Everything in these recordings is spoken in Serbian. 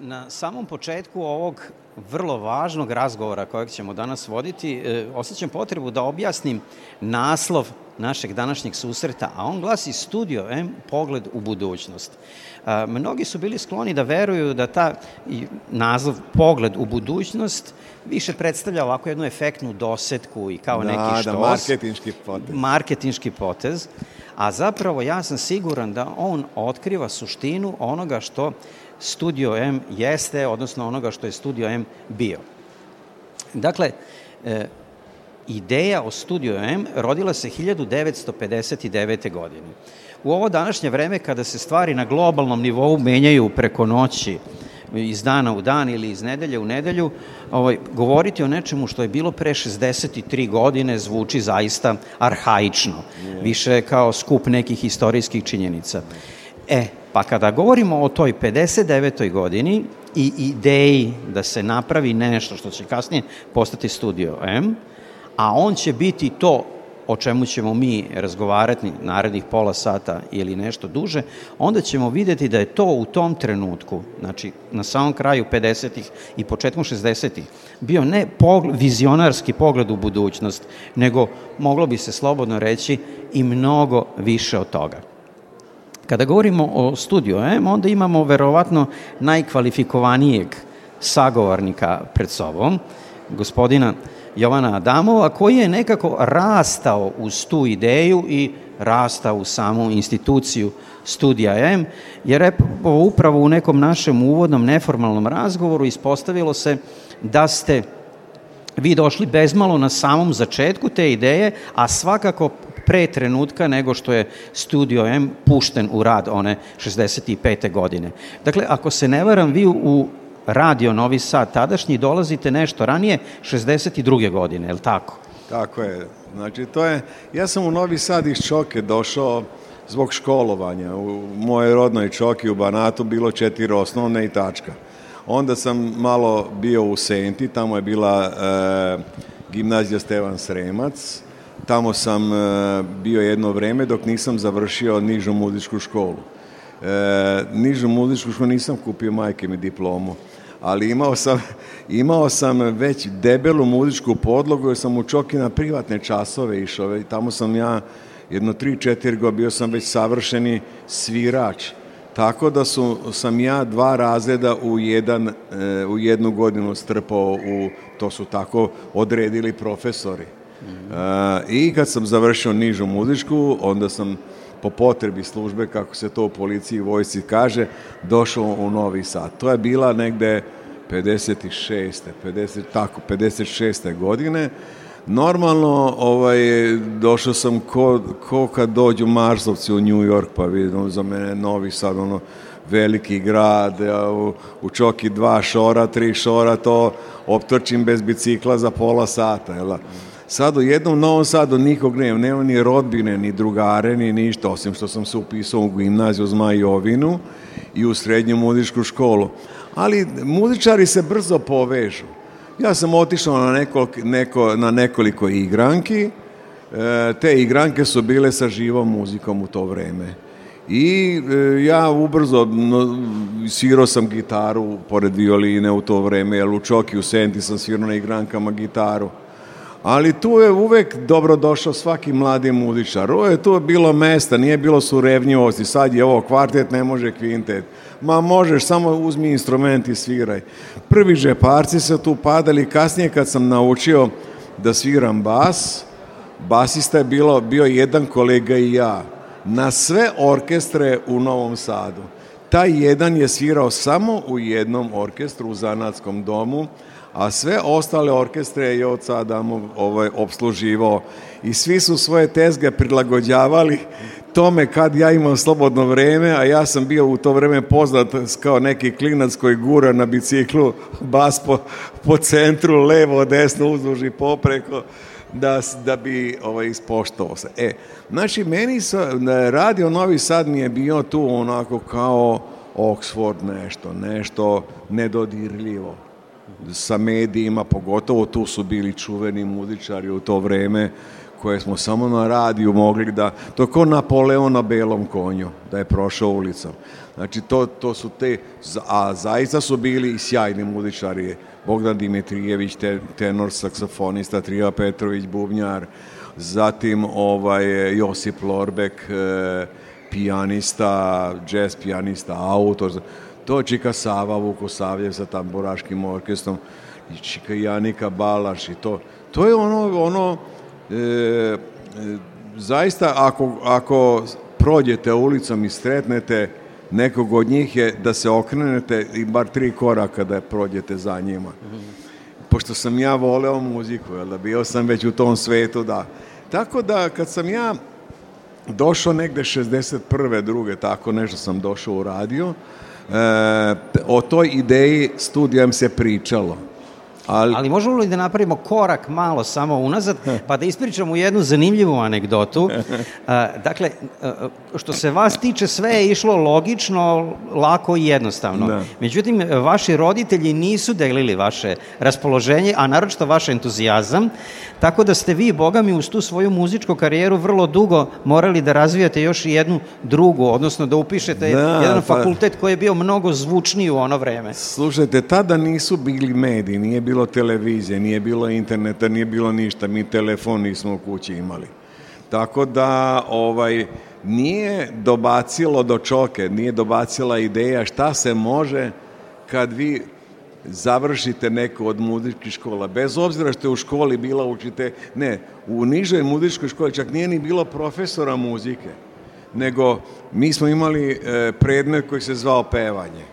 Na samom početku ovog vrlo važnog razgovora kojeg ćemo danas voditi, e, osjećam potrebu da objasnim naslov našeg današnjeg susreta, a on glasi Studio M, pogled u budućnost. E, mnogi su bili skloni da veruju da ta naziv pogled u budućnost više predstavlja ovako jednu efektnu dosetku i kao neki što... Da, marketinški potez. Marketinški potez, a zapravo ja sam siguran da on otkriva suštinu onoga što Studio M jeste, odnosno onoga što je Studio M bio. Dakle, e, ideja o Studio M rodila se 1959. godine. U ovo današnje vreme kada se stvari na globalnom nivou menjaju preko noći, iz dana u dan ili iz nedelje u nedelju, ovaj, govoriti o nečemu što je bilo pre 63 godine zvuči zaista arhaično, više kao skup nekih istorijskih činjenica. E, pa kada govorimo o toj 59. godini i ideji da se napravi nešto što će kasnije postati Studio M, a on će biti to o čemu ćemo mi razgovarati narednih pola sata ili nešto duže, onda ćemo vidjeti da je to u tom trenutku, znači na samom kraju 50 i početkom 60 bio ne pogled, vizionarski pogled u budućnost, nego moglo bi se slobodno reći i mnogo više od toga. Kada govorimo o studiju, m onda imamo verovatno najkvalifikovanijeg sagovornika pred sobom, gospodina Jovana Adamova, koji je nekako rastao uz tu ideju i rastao u samu instituciju studija M, jer je upravo u nekom našem uvodnom neformalnom razgovoru ispostavilo se da ste vi došli bezmalo na samom začetku te ideje, a svakako pre trenutka nego što je Studio M pušten u rad one 65. godine. Dakle, ako se ne varam, vi u Radio Novi Sad tadašnji dolazite nešto ranije, 62. godine, je li tako? Tako je. Znači, to je... Ja sam u Novi Sad iz Čoke došao zbog školovanja. U mojoj rodnoj Čoki u Banatu bilo četiri osnovne i tačka. Onda sam malo bio u Senti, tamo je bila e, gimnazija Stevan Sremac, Tamo sam e, bio jedno vrijeme dok nisam završio nižu muzičku školu. E, nižu muzičku školu nisam kupio majke mi diplomu, ali imao sam, imao sam već debelu muzičku podlogu jer sam u Čoki na privatne časove išao. I tamo sam ja jedno tri, četiri go bio sam već savršeni svirač. Tako da su, sam ja dva razreda u, jedan, e, u jednu godinu strpao u, to su tako odredili profesori. E, I kad sam završio nižu muzičku, onda sam po potrebi službe, kako se to u policiji i vojci kaže, došao u Novi Sad. To je bila negde 56. 50, tako, 56. godine. Normalno, ovaj, došao sam ko, kad dođu Marsovci u New York, pa vidim, za mene Novi Sad, ono, veliki grad, u, čoki dva šora, tri šora, to optrčim bez bicikla za pola sata, jel'a? Sad u jednom Novom Sadu nikog nema, nema ni rodbine, ni drugare, ni ništa, osim što sam se upisao u gimnaziju Zmajovinu i u srednju muzičku školu. Ali muzičari se brzo povežu. Ja sam otišao na, neko, na nekoliko igranki, e, te igranke su bile sa živom muzikom u to vreme. I e, ja ubrzo no, sam gitaru pored violine u to vreme, jer u Čoki u Senti sam svirao na igrankama gitaru ali tu je uvek dobrodošao svaki mladi muzičar. Ovo je tu bilo mesta, nije bilo surevnjivosti, sad je ovo kvartet, ne može kvintet. Ma možeš, samo uzmi instrument i sviraj. Prvi žeparci se tu padali, kasnije kad sam naučio da sviram bas, basista je bilo, bio jedan kolega i ja, na sve orkestre u Novom Sadu. Taj jedan je svirao samo u jednom orkestru u Zanatskom domu, a sve ostale orkestre je od sada ovaj, obsluživao i svi su svoje tezge prilagođavali tome kad ja imam slobodno vrijeme, a ja sam bio u to vrijeme poznat kao neki klinac koji gura na biciklu bas po, po centru, levo, desno, uzduž popreko da, da bi ovaj, ispoštovao se. E, znači, meni radio Novi Sad mi je bio tu onako kao Oxford nešto, nešto nedodirljivo sa medijima, pogotovo tu su bili čuveni muzičari u to vreme koje smo samo na radiju mogli da, to je ko Napoleon na belom konju, da je prošao ulicom. Znači to, to su te, a zaista su bili i sjajni muzičari, Bogdan Dimitrijević, tenor, saksofonista, Trija Petrović, bubnjar, zatim ovaj, Josip Lorbek, eh, pijanista, jazz pijanista, autor, to Čika Sava Vukosavljev sa tamburaškim orkestrom, i Čika Janika Balaš i to. To je ono, ono e, e, zaista ako, ako prođete ulicom i sretnete nekog od njih je da se okrenete i bar tri koraka da prođete za njima. Pošto sam ja voleo muziku, jel da bio sam već u tom svetu, da. Tako da kad sam ja došao negde 61. druge, tako nešto sam došao u radio, E, o toj ideji studijom se pričalo. Ali, možemo li da napravimo korak malo samo unazad, pa da ispričamo jednu zanimljivu anegdotu. Dakle, što se vas tiče, sve je išlo logično, lako i jednostavno. Međutim, vaši roditelji nisu delili vaše raspoloženje, a naročito vaš entuzijazam, tako da ste vi, boga mi, uz tu svoju muzičku karijeru vrlo dugo morali da razvijate još jednu drugu, odnosno da upišete jedan pa- fakultet koji je bio mnogo zvučniji u ono vreme. Slušajte, tada nisu bili mediji, nije bilo bilo televizije, nije bilo interneta, nije bilo ništa, mi telefon nismo u kući imali. Tako da ovaj nije dobacilo do čoke, nije dobacila ideja šta se može kad vi završite neku od muzičkih škola. Bez obzira što je u školi bila učite, ne, u nižoj muzičkoj školi čak nije ni bilo profesora muzike, nego mi smo imali e, predmet koji se zvao pevanje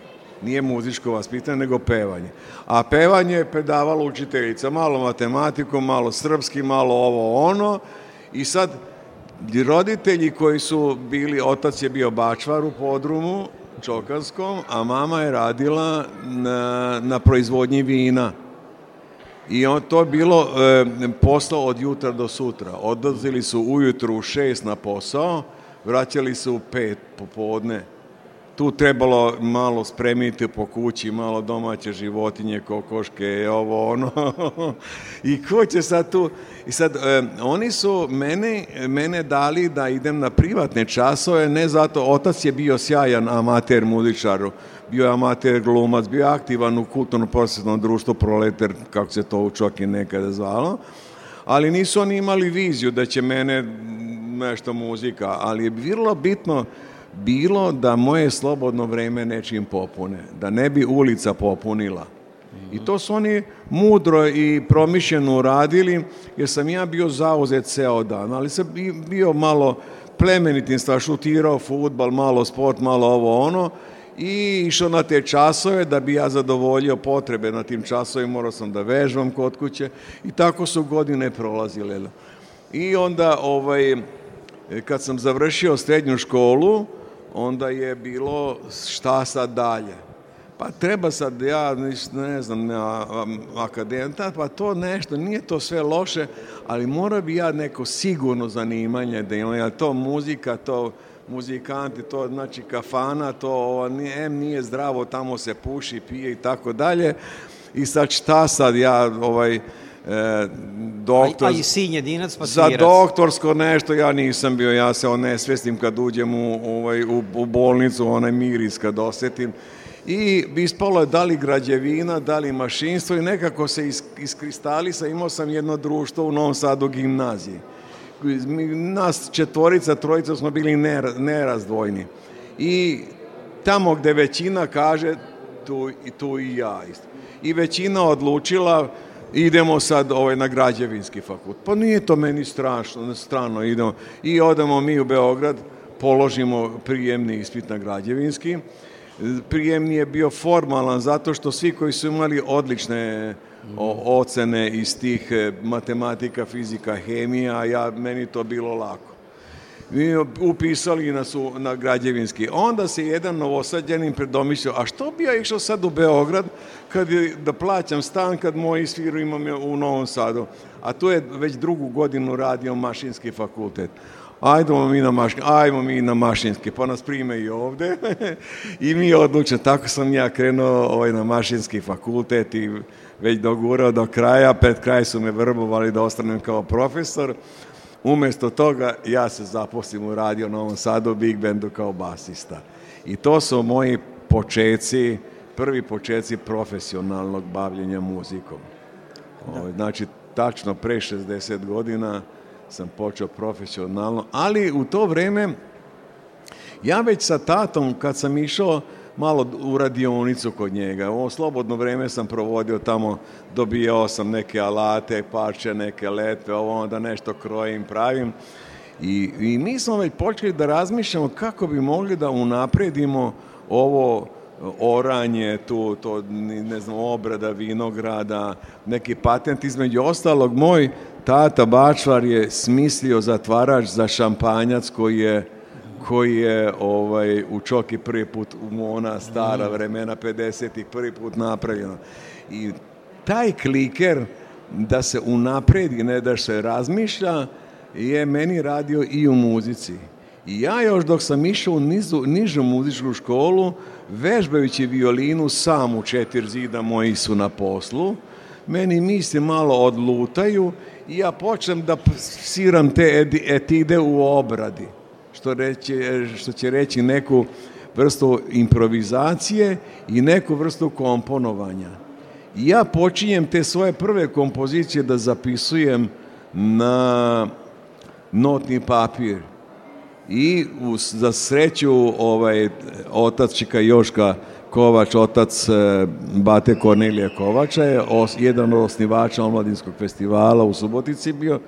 nije muzičko vaspitanje, nego pevanje. A pevanje je predavala učiteljica, malo matematikom, malo srpski, malo ovo ono. I sad, roditelji koji su bili, otac je bio bačvar u podrumu, čokarskom, a mama je radila na, na proizvodnji vina. I on, to je bilo e, posao od jutra do sutra. Odlazili su ujutru u šest na posao, vraćali su u pet popodne tu trebalo malo spremiti po kući, malo domaće životinje, kokoške, ovo, ono. I ko će sad tu? I sad, e, oni su mene, mene dali da idem na privatne časove, ne zato, otac je bio sjajan amater muzičaru, bio je amater glumac, bio je aktivan u kulturno posjetnom društvu Proleter, kako se to u i nekada zvalo, ali nisu oni imali viziju da će mene nešto muzika, ali je vrlo bitno bilo da moje slobodno vrijeme nečim popune, da ne bi ulica popunila. I to su oni mudro i promišljeno uradili, jer sam ja bio zauzet ceo dan, ali sam bio malo plemenitim stvar, šutirao futbal, malo sport, malo ovo ono, i išao na te časove da bi ja zadovoljio potrebe na tim časovima, morao sam da vežbam kod kuće i tako su godine prolazile. I onda ovaj, kad sam završio srednju školu, onda je bilo šta sad dalje. Pa treba sad, ja ne znam, akadenta, pa to nešto, nije to sve loše, ali mora bi ja neko sigurno zanimanje da imam, to muzika, to muzikanti, to znači kafana, to em nije zdravo, tamo se puši, pije i tako dalje. I sad šta sad ja, ovaj, E, doktor... Pa za doktorsko nešto ja nisam bio, ja se onesvestim kad uđem u, ovaj, u, bolnicu, onaj miris kad osetim. I ispalo je da li građevina, da li mašinstvo i nekako se is, iskristalisa. Imao sam jedno društvo u Novom Sadu gimnaziji. Nas četvorica, trojica smo bili nerazdvojni. I tamo gde većina kaže, tu, tu i ja I većina odlučila, idemo sad ovaj, na građevinski fakult. Pa nije to meni strašno, strano idemo. I odemo mi u Beograd, položimo prijemni ispit na građevinski. Prijemni je bio formalan zato što svi koji su imali odlične ocene iz tih eh, matematika, fizika, hemija, ja, meni to bilo lako upisali nas na građevinski. Onda se jedan novosadjanin predomislio, a što bi ja išao sad u Beograd kad je, da plaćam stan kad moj sviru imam u Novom Sadu? A tu je već drugu godinu radio mašinski fakultet. Ajdemo mi na mašinski, ajmo mi na mašinski, pa nas prime i ovde i mi odlučimo. Tako sam ja krenuo ovaj, na mašinski fakultet i već dogurao do kraja, pred kraj su me vrbovali da ostanem kao profesor Umjesto toga ja se zaposlim u Radio Novom Sadu Big Bandu kao basista. I to su moji počeci, prvi počeci profesionalnog bavljenja muzikom. Ovaj, znači, tačno pre 60 godina sam počeo profesionalno, ali u to vrijeme ja već sa tatom kad sam išao malo u radionicu kod njega. Ovo slobodno vrijeme sam provodio tamo, dobijao sam neke alate, parče, neke letve, ovo onda nešto krojim, pravim. I, I mi smo već počeli da razmišljamo kako bi mogli da unaprijedimo ovo oranje, tu, to, ne znam, obrada vinograda, neki patent. Između ostalog, moj tata Bačvar je smislio zatvarač za šampanjac koji je koji je ovaj, u Čoki prvi put u ona stara mhm. vremena 50-ih prvi put napravljeno. I taj kliker da se unapredi, ne da se razmišlja, je meni radio i u muzici. I ja još dok sam išao u nizu, nižu muzičku školu, vežbajući violinu sam u četiri zida moji su na poslu, meni misli malo odlutaju i ja počnem da siram te etide u obradi što, reći, e, što će reći neku vrstu improvizacije i neku vrstu komponovanja. Ja počinjem te svoje prve kompozicije da zapisujem na notni papir. I uz, za sreću ovaj, otac Čika Joška Kovač, otac e, Bate Kornelija Kovača je jedan od osnivača Omladinskog festivala u Subotici bio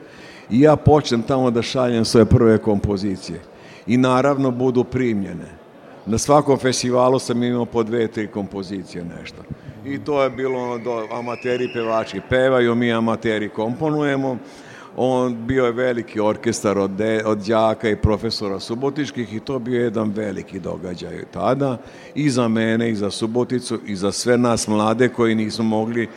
i ja počnem tamo da šaljem svoje prve kompozicije i naravno budu primljene. Na svakom festivalu sam imao po dve, tri kompozicije nešto. I to je bilo ono, do, amateri pevači pevaju, mi amateri komponujemo. On bio je veliki orkestar od, de, i profesora Subotičkih i to bio jedan veliki događaj tada i za mene i za Suboticu i za sve nas mlade koji nismo mogli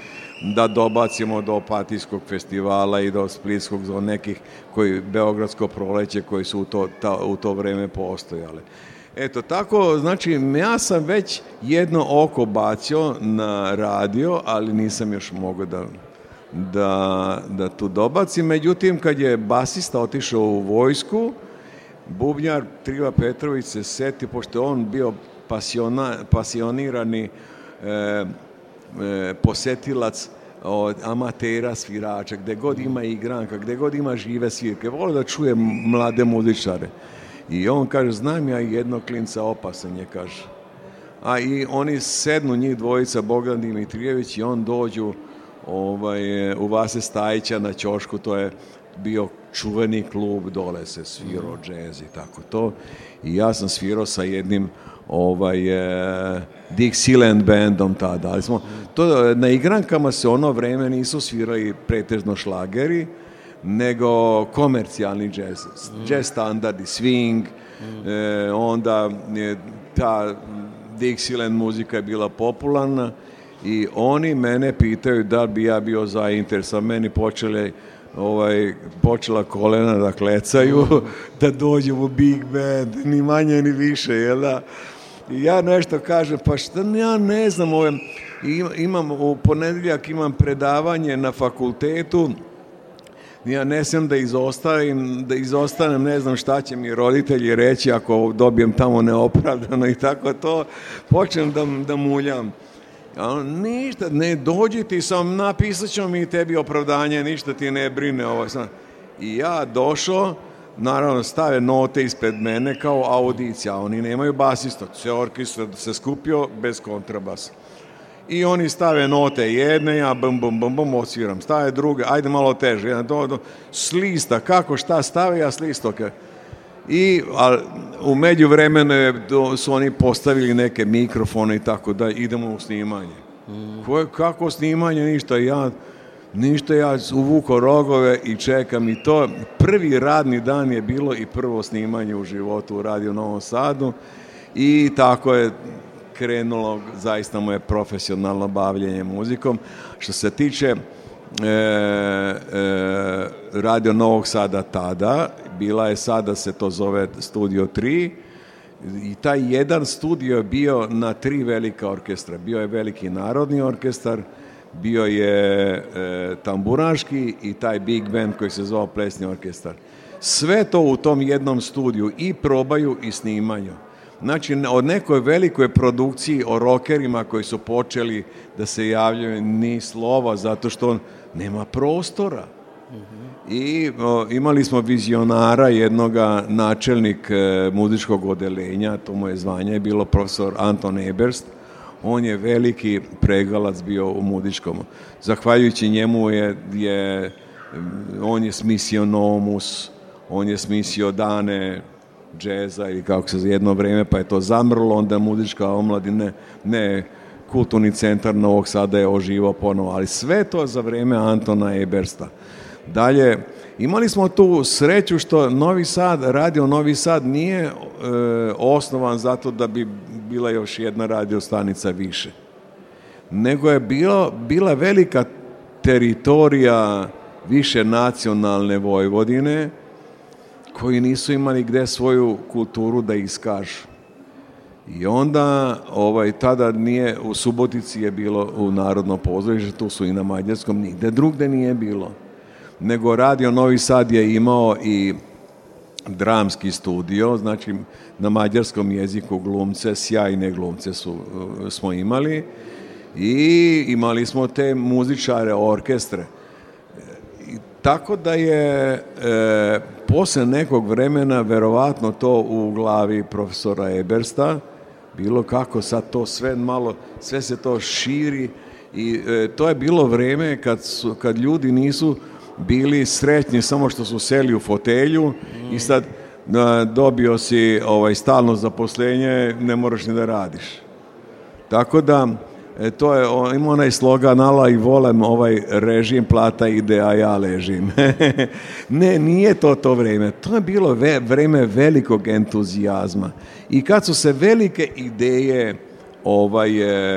da dobacimo do Opatijskog festivala i do Splitskog, do nekih koji, Beogradsko proleće koji su u to, ta, u to vreme postojale. Eto, tako, znači, ja sam već jedno oko bacio na radio, ali nisam još mogao da, da, da tu dobaci. Međutim, kad je basista otišao u vojsku, Bubnjar Triva Petrović se seti, pošto on bio pasiona, pasionirani e, E, posjetilac od amatera, svirača, gdje god ima igranka, gdje god ima žive svirke. Volio da čuje mlade muzičare. I on kaže, znam ja jednog klinca, opasan je, kaže. A i oni sednu, njih dvojica, Bogdan Dimitrijević i on dođu ovaj, u Vase Stajića na Ćošku, to je bio čuveni klub, dole se svirao džez i tako to. I ja sam svirao sa jednim ovaj, e, Dixieland bandom tada. Ali smo, to, na igrankama se ono vrijeme nisu svirali pretežno šlageri, nego komercijalni jazz, mm. jazz standardi, swing, e, onda ta Dixieland muzika je bila popularna i oni mene pitaju da bi ja bio za Meni počele ovaj, počela kolena da klecaju, da dođem u big band, ni manje ni više, jel da? I ja nešto kažem, pa šta, ja ne znam, imam u ponedjeljak imam predavanje na fakultetu, ja ne smijem da izostavim, da izostanem, ne znam šta će mi roditelji reći ako dobijem tamo neopravdano i tako to, počnem da, da muljam. A ono, ništa, ne dođi ti sam, napisat ću mi tebi opravdanje, ništa ti ne brine ovo. Sam. I ja došao, naravno stave note ispred mene kao audicija, oni nemaju basista, sve se skupio bez kontrabasa. I oni stave note jedne, ja bum bum bum bum osviram, stave druge, ajde malo teže, jedan do, slista, kako šta stave, ja slistoke. I a, u međuvremenu su oni postavili neke mikrofone i tako da idemo u snimanje. Mm. kako snimanje, ništa, ja Ništa, ja uvuko rogove i čekam i to. Prvi radni dan je bilo i prvo snimanje u životu u Radio Novom Sadu i tako je krenulo zaista moje profesionalno bavljenje muzikom. Što se tiče E, e, radio Novog Sada tada, bila je sada se to zove Studio 3 i taj jedan studio je bio na tri velika orkestra. Bio je veliki narodni orkestar, bio je e, tamburaški i taj big band koji se zvao plesni orkestar. Sve to u tom jednom studiju i probaju i snimanju. Znači, o nekoj velikoj produkciji, o rokerima koji su počeli da se javljaju ni slova, zato što on nema prostora. I imali smo vizionara jednoga načelnik e, muzičkog odelenja, to moje zvanje je bilo profesor Anton Eberst, on je veliki pregalac bio u Mudičkom. Zahvaljujući njemu je, je on je smisio Nomus, on je smisio dane džeza ili kako se jedno vrijeme pa je to zamrlo, onda Mudička omladine, ne, kulturni centar Novog Sada je oživao ponovo, ali sve to za vrijeme Antona Ebersta. Dalje, Imali smo tu sreću što Novi Sad, radio Novi Sad nije e, osnovan zato da bi bila još jedna radio stanica više. Nego je bilo, bila velika teritorija više nacionalne Vojvodine koji nisu imali gdje svoju kulturu da iskažu. I onda, ovaj, tada nije, u Subotici je bilo u Narodno pozorište, tu su i na Mađarskom, nigde drugde nije bilo nego Radio Novi Sad je imao i dramski studio, znači na mađarskom jeziku glumce, sjajne glumce su, e, smo imali i imali smo te muzičare, orkestre. tako da je e, poslije nekog vremena verovatno to u glavi profesora Ebersta bilo kako sad to sve malo, sve se to širi i e, to je bilo vrijeme kad, su, kad ljudi nisu bili sretni samo što su seli u fotelju i sad e, dobio si ovaj, stalno zaposlenje, ne moraš ni da radiš. Tako da, e, to je, ima onaj slogan ala i volem ovaj režim, plata ide, a ja ležim. ne, nije to to vrijeme. To je bilo vrijeme velikog entuzijazma. I kad su se velike ideje ovaj,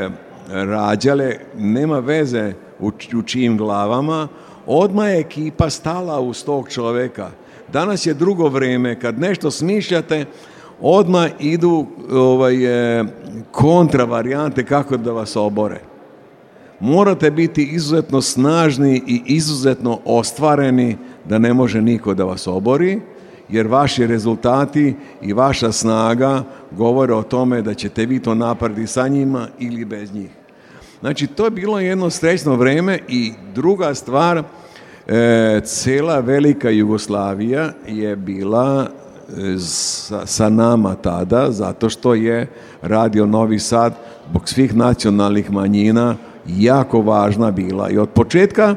e, rađale, nema veze u, u čijim glavama, odmah je ekipa stala uz tog čovjeka. Danas je drugo vrijeme, kad nešto smišljate, odmah idu ovaj, e, kontra varijante kako da vas obore. Morate biti izuzetno snažni i izuzetno ostvareni da ne može niko da vas obori, jer vaši rezultati i vaša snaga govore o tome da ćete vi to napraviti sa njima ili bez njih. Znači, to je bilo jedno srećno vrijeme i druga stvar, E, cela velika Jugoslavija je bila e, sa, nama tada zato što je radio Novi Sad zbog svih nacionalnih manjina jako važna bila i od početka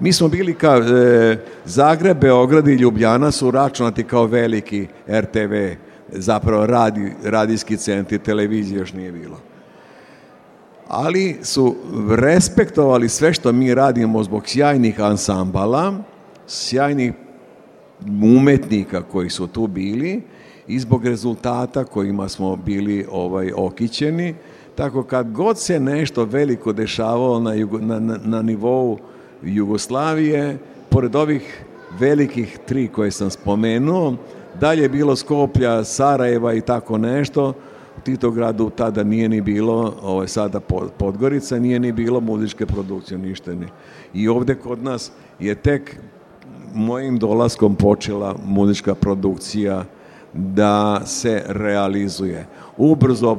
mi smo bili kao e, Zagreb, Beograd i Ljubljana su računati kao veliki RTV, zapravo radi, radijski centri, televizije još nije bilo ali su respektovali sve što mi radimo zbog sjajnih ansambala, sjajnih umetnika koji su tu bili i zbog rezultata kojima smo bili ovaj okićeni. Tako kad god se nešto veliko dešavalo na, na, na, na nivou Jugoslavije, pored ovih velikih tri koje sam spomenuo, dalje je bilo Skoplja, Sarajeva i tako nešto, u gradu tada nije ni bilo, ovaj, sada Podgorica, nije ni bilo muzičke produkcije ništa ni. I ovdje kod nas je tek mojim dolaskom počela muzička produkcija da se realizuje. Ubrzo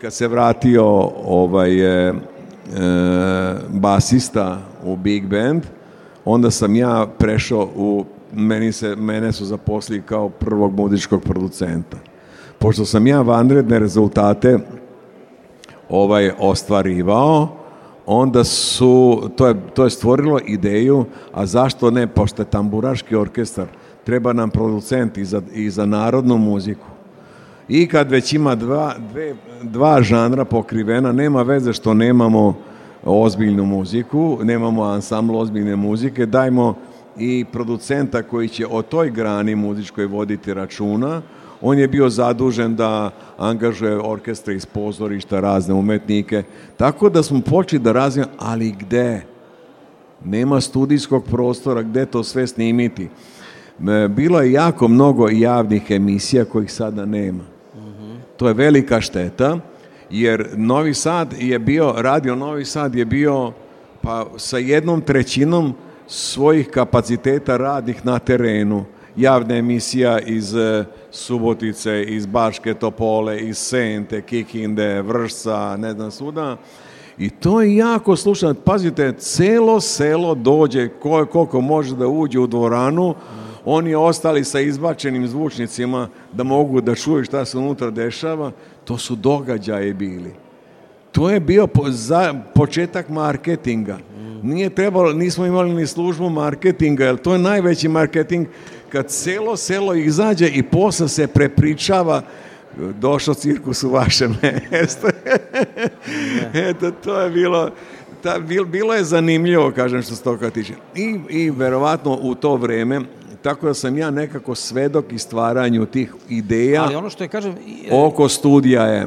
kad se vratio ovaj, e, basista u Big Band, onda sam ja prešao u, meni se, mene su zaposlili kao prvog muzičkog producenta pošto sam ja vanredne rezultate ovaj ostvarivao, onda su, to je, to je stvorilo ideju, a zašto ne, pošto je tamburaški orkestar, treba nam producent i za, i za narodnu muziku. I kad već ima dva, dve, dva žanra pokrivena, nema veze što nemamo ozbiljnu muziku, nemamo ansambl ozbiljne muzike, dajmo i producenta koji će o toj grani muzičkoj voditi računa, on je bio zadužen da angažuje orkestre iz pozorišta, razne umetnike. Tako da smo počeli da razvijamo, ali gde? Nema studijskog prostora, gde to sve snimiti? E, bilo je jako mnogo javnih emisija kojih sada nema. Mhm. To je velika šteta, jer Novi Sad je bio, radio Novi Sad je bio pa sa jednom trećinom svojih kapaciteta radnih na terenu javna emisija iz e, Subotice, iz Baške Topole, iz Sente, Kikinde, vrsa, ne znam suda. I to je jako slušano. Pazite, celo selo dođe koliko može da uđe u dvoranu, oni ostali sa izbačenim zvučnicima da mogu da čuju šta se unutra dešava, to su događaje bili. To je bio za, početak marketinga. Nije trebalo, nismo imali ni službu marketinga, jer to je najveći marketing kad celo selo izađe i posle se prepričava došao cirkus u vaše mesto. Eto, to je bilo, ta, bilo je zanimljivo, kažem, što se toga tiče. I, I verovatno u to vreme, tako da sam ja nekako svedok i stvaranju tih ideja Ali ono što je, kažem, e, oko studija je.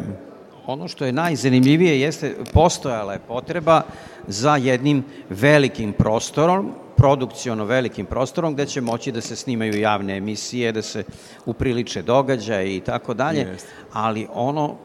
Ono što je najzanimljivije jeste postojala je potreba za jednim velikim prostorom produkciono velikim prostorom gdje će moći da se snimaju javne emisije, da se upriliče događaje i tako dalje, ali ono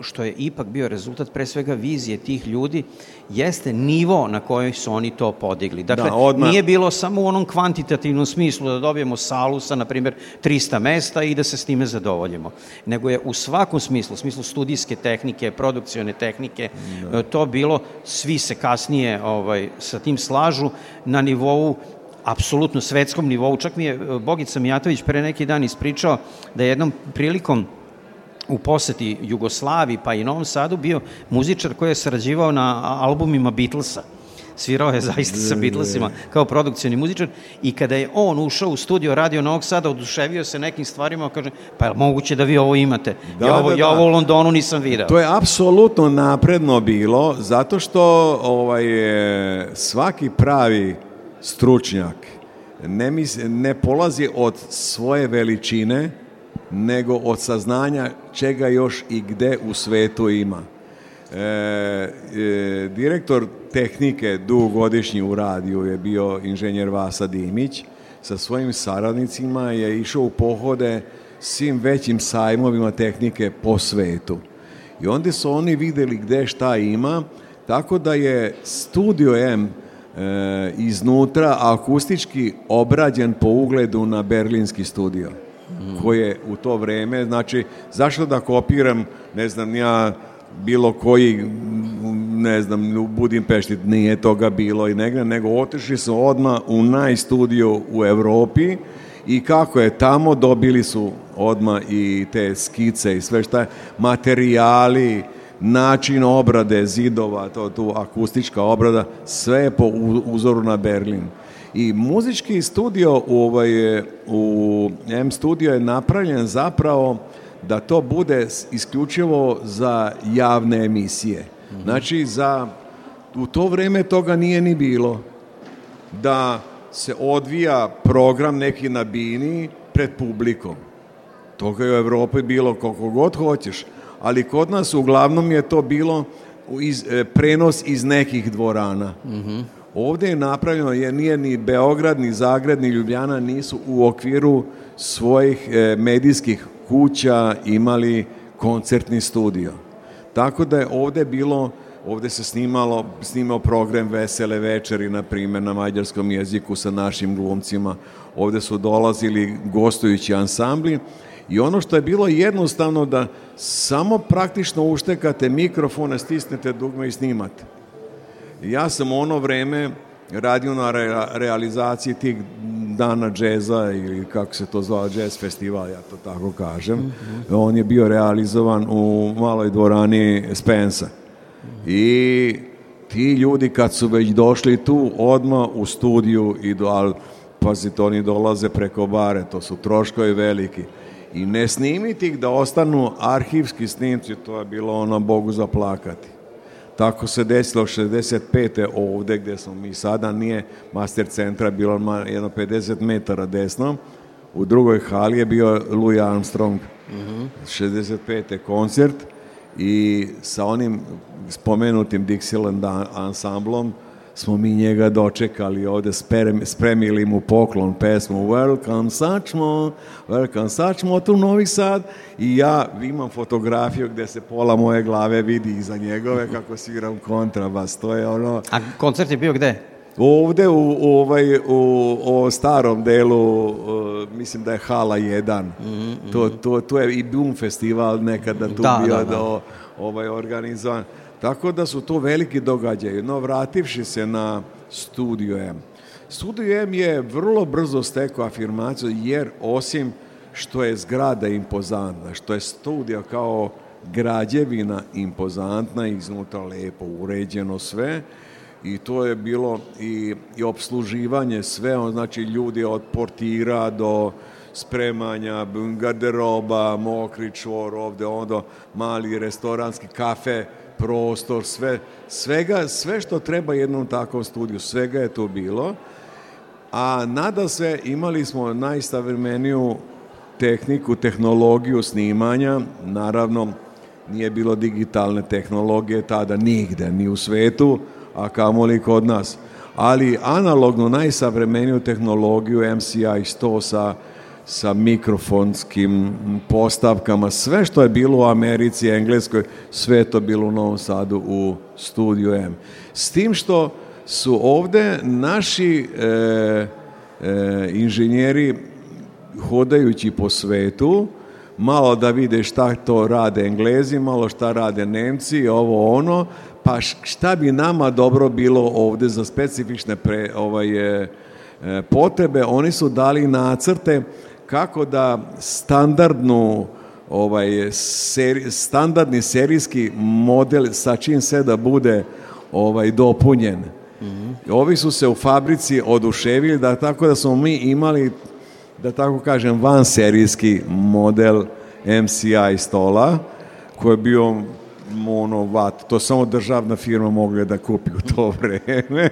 što je ipak bio rezultat pre svega vizije tih ljudi, jeste nivo na kojoj su oni to podigli. Dakle, da, nije bilo samo u onom kvantitativnom smislu da dobijemo salu sa, na primjer, 300 mesta i da se s time zadovoljimo. Nego je u svakom smislu, u smislu studijske tehnike, produkcione tehnike, e, to bilo, svi se kasnije ovaj, sa tim slažu na nivou apsolutno svetskom nivou. Čak mi je e, Bogica Mijatović pre neki dan ispričao da je jednom prilikom u poseti Jugoslaviji pa i Novom Sadu bio muzičar koji je sarađivao na albumima Beatlesa svirao je zaista sa mm, Beatlesima kao produkcioni muzičar i kada je on ušao u studio Radio Novog Sada, oduševio se nekim stvarima, kaže, pa je moguće da vi ovo imate? ja, ovo, ja ovo u Londonu nisam vidio. To je apsolutno napredno bilo, zato što ovaj, svaki pravi stručnjak ne, ne polazi od svoje veličine, nego od saznanja čega još i gde u svetu ima. E, e, direktor tehnike dugogodišnji u radiju je bio inženjer Vasa Dimić. Sa svojim saradnicima je išao u pohode svim većim sajmovima tehnike po svetu. I onda su oni vidjeli gde šta ima, tako da je Studio M e, iznutra akustički obrađen po ugledu na berlinski studio koje u to vrijeme, znači zašto da kopiram, ne znam ja, bilo koji, ne znam, u Budimpešti nije toga bilo i negdje, nego otišli su odmah u najstudiju u Europi i kako je tamo, dobili su odmah i te skice i sve šta je, materijali, način obrade zidova, to tu akustička obrada, sve je po uzoru na Berlin. I muzički studio u, ovaj, u M studio je napravljen zapravo da to bude isključivo za javne emisije. Mhm. Znači, za, u to vrijeme toga nije ni bilo. Da se odvija program neki na bini pred publikom. Toga je u Europi bilo koliko god hoćeš. Ali kod nas uglavnom je to bilo iz, e, prenos iz nekih dvorana. Mhm. Ovdje je napravljeno jer nije ni Beograd, ni Zagreb, ni Ljubljana nisu u okviru svojih e, medijskih kuća imali koncertni studio. Tako da je ovdje bilo, ovdje se snimalo, snimao program Vesele večeri, na primjer, na mađarskom jeziku sa našim glumcima. Ovdje su dolazili gostujući ansambli i ono što je bilo jednostavno da samo praktično uštekate mikrofone, stisnete dugme i snimate. Ja sam u ono vreme radio na realizaciji tih dana džeza ili kako se to zvao jazz festival, ja to tako kažem. Mhm. On je bio realizovan u maloj dvorani Spensa. I ti ljudi kad su već došli tu, odmah u studiju idu, ali to oni dolaze preko bare, to su troškovi veliki. I ne snimiti ih da ostanu arhivski snimci, to je bilo ono Bogu zaplakati. Tako se desilo 65. ovdje gdje smo mi sada, nije master centra, bilo jedno 50 metara desno. U drugoj hali je bio Louis Armstrong, uh-huh. 65. koncert i sa onim spomenutim Dixieland ansamblom smo mi njega dočekali ovdje, spremili mu poklon pesmu Welcome Sačmo, Welcome Sačmo, tu Novi Sad i ja imam fotografiju gdje se pola moje glave vidi iza njegove kako sviram kontrabas, to je ono... A koncert je bio gdje? Ovdje u, ovaj, u, starom delu, mislim da je Hala 1, mm mhm. to, to, to je i Doom festival nekada tu bio da, ovaj, organizovan. Tako da su to veliki događaji. No, vrativši se na Studio M. Studio M je vrlo brzo stekao afirmaciju jer osim što je zgrada impozantna, što je studio kao građevina impozantna, iznutra lepo uređeno sve i to je bilo i, i obsluživanje sve, ono znači ljudi od portira do spremanja, garderoba, mokri čvor ovdje, onda mali restoranski kafe, prostor, sve, svega, sve što treba jednom takvom studiju, svega je to bilo. A nada se, imali smo najsavremeniju tehniku, tehnologiju snimanja, naravno nije bilo digitalne tehnologije tada nigde, ni u svetu, a kamoli kod nas. Ali analogno najsavremeniju tehnologiju MCI 100 sa sa mikrofonskim postavkama, sve što je bilo u Americi, Engleskoj, sve je to bilo u Novom Sadu u studiju M. S tim što su ovdje naši e, e, inženjeri hodajući po svetu, malo da vide šta to rade Englezi, malo šta rade Nemci, ovo ono, pa šta bi nama dobro bilo ovdje za specifične ovaj, e, potrebe, oni su dali nacrte kako da standardnu ovaj standardni serijski model sa čim se da bude ovaj dopunjen. mm Ovi su se u fabrici oduševili da tako da smo mi imali da tako kažem van serijski model MCI stola koji je bio monovat, to samo državna firma mogla da kupi u to vreme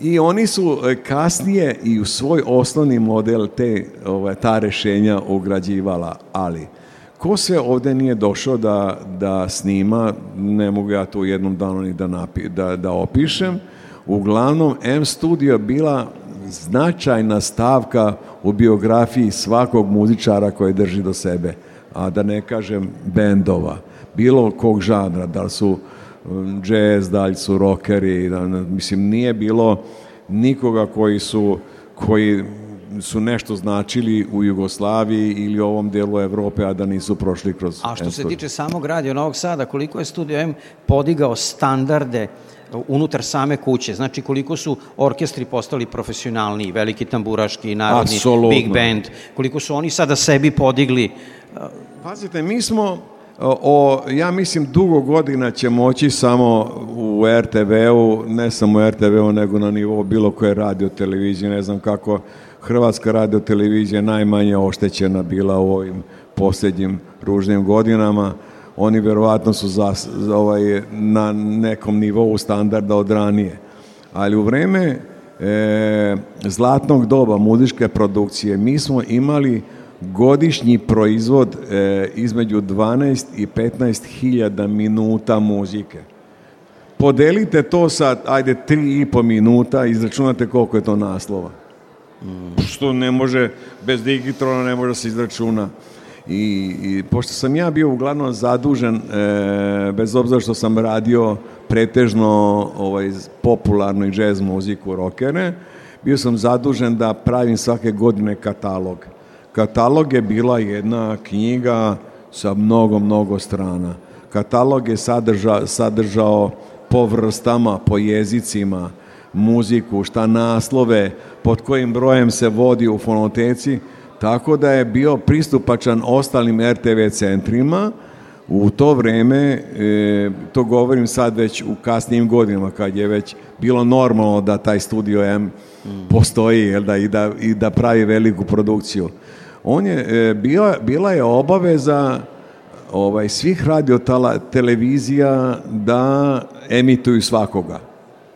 i oni su e, kasnije i u svoj osnovni model te, ovaj, ta rješenja ugrađivala, ali ko se ovdje nije došao da, da snima, ne mogu ja to u jednom danu ni da, napi, da, opišem, uglavnom M Studio bila značajna stavka u biografiji svakog muzičara koji drži do sebe, a da ne kažem bendova, bilo kog žanra, da li su jazz, dalj su rockeri, mislim nije bilo nikoga koji su, koji su nešto značili u Jugoslaviji ili u ovom dijelu Europe, a da nisu prošli kroz... A što se tiče samog radio Novog Sada, koliko je Studio M podigao standarde unutar same kuće, znači koliko su orkestri postali profesionalni, veliki tamburaški, narodni, big band, koliko su oni sada sebi podigli... Pazite, mi smo o, ja mislim dugo godina će moći samo u RTV-u, ne samo u RTV-u nego na nivou bilo koje televizije. ne znam kako Hrvatska je najmanje oštećena bila u ovim posljednjim ružnim godinama. Oni vjerojatno su za, ovaj, na nekom nivou standarda od ranije. Ali u vrijeme e, zlatnog doba muzičke produkcije mi smo imali godišnji proizvod e, između 12 i 15 hiljada minuta muzike. Podelite to sa, ajde, tri i po minuta, izračunate koliko je to naslova. Mm. Što ne može, bez digitrona ne može se izračuna. I, I, pošto sam ja bio uglavnom zadužen, e, bez obzira što sam radio pretežno ovaj, popularnu i jazz muziku, rockere, bio sam zadužen da pravim svake godine katalog Katalog je bila jedna knjiga sa mnogo, mnogo strana. Katalog je sadrža, sadržao po vrstama, po jezicima, muziku, šta naslove, pod kojim brojem se vodi u fonoteci, tako da je bio pristupačan ostalim RTV centrima. U to vrijeme, e, to govorim sad već u kasnijim godinama, kad je već bilo normalno da taj Studio M mm. postoji jel i, da, i da pravi veliku produkciju on je, e, bila, bila je obaveza ovaj, svih radio televizija da emituju svakoga.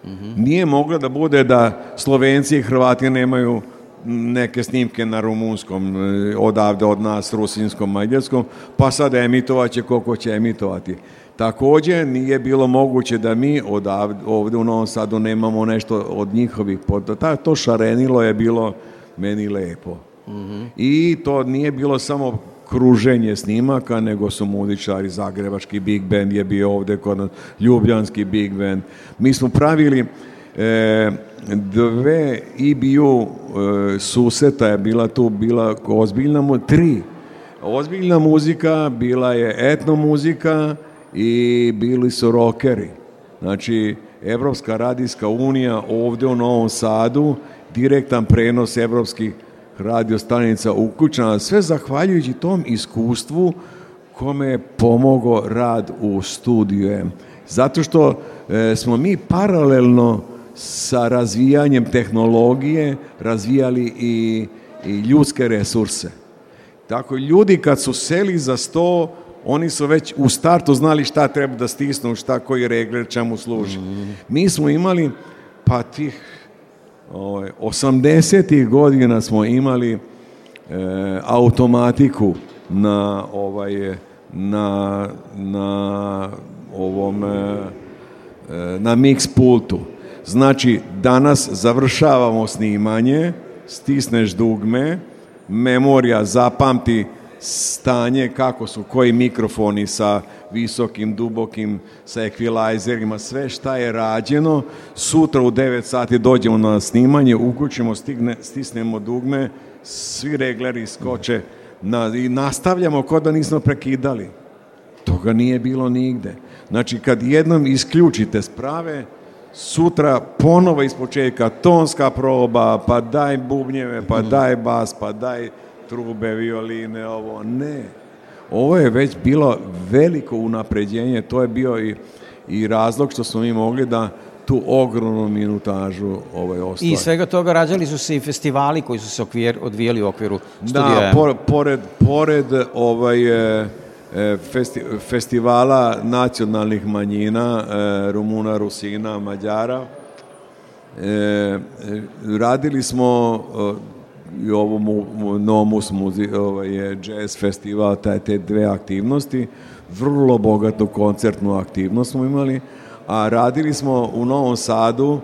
Mhm. Nije moglo da bude da Slovenci i Hrvati nemaju neke snimke na rumunskom, e, odavde od nas, rusinskom, mađarskom, pa sad emitovat će koliko će emitovati. Također nije bilo moguće da mi odavde, ovdje u Novom Sadu nemamo nešto od njihovih. To šarenilo je bilo meni lepo. I to nije bilo samo kruženje snimaka, nego su muzičari, Zagrebački Big Band je bio ovdje kod Ljubljanski Big Band. Mi smo pravili e, dve IBU e, suseta je bila tu, bila ozbiljna, mu, tri. Ozbiljna muzika, bila je etno muzika i bili su rockeri. Znači, Evropska radijska unija ovdje u Novom Sadu, direktan prenos evropskih radio stanica uključena, sve zahvaljujući tom iskustvu kome je pomogao rad u studiju. Zato što e, smo mi paralelno sa razvijanjem tehnologije razvijali i, i ljudske resurse. Tako ljudi kad su seli za sto, oni su već u startu znali šta treba da stisnu, šta koji regler, čemu služi. Mi smo imali pa tih 80. Ovaj, godina smo imali e, automatiku na ovaj na, na ovom e, e, na mix pultu. Znači danas završavamo snimanje, stisneš dugme, memorija zapamti stanje kako su koji mikrofoni sa visokim, dubokim, sa ekvilajzerima, sve šta je rađeno. Sutra u 9 sati dođemo na snimanje, uključimo, stigne, stisnemo dugme, svi regleri skoče na, i nastavljamo kod da nismo prekidali. Toga nije bilo nigde. Znači kad jednom isključite sprave, sutra ponovo iz tonska proba, pa daj bubnjeve, pa daj bas, pa daj trube, violine, ovo, ne. Ovo je već bilo veliko unapređenje, to je bio i, i razlog što smo mi mogli da tu ogromnu minutažu ovaj ostvari. I svega toga rađali su se i festivali koji su se okvir, odvijeli u okviru studija. Da, pored, pored ovaj, e, e, festivala nacionalnih manjina, e, Rumuna, Rusina, Mađara, radili smo i ovom Nomus muzi, ovaj, jazz festival, taj, te dve aktivnosti, vrlo bogatu koncertnu aktivnost smo imali, a radili smo u Novom Sadu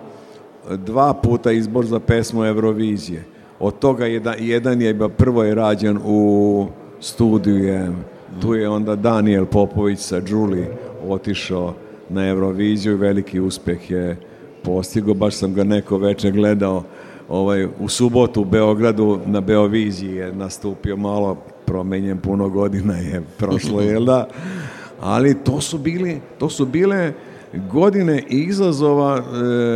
dva puta izbor za pesmu Eurovizije. Od toga jedan, jedan je prvo je rađen u studiju Tu je onda Daniel Popović sa Đuli otišao na Euroviziju i veliki uspjeh je postigao. Baš sam ga neko večer gledao ovaj, u subotu u Beogradu na Beoviziji je nastupio malo promenjen puno godina je prošlo, jel da? Ali to su, bili, to su bile godine izazova,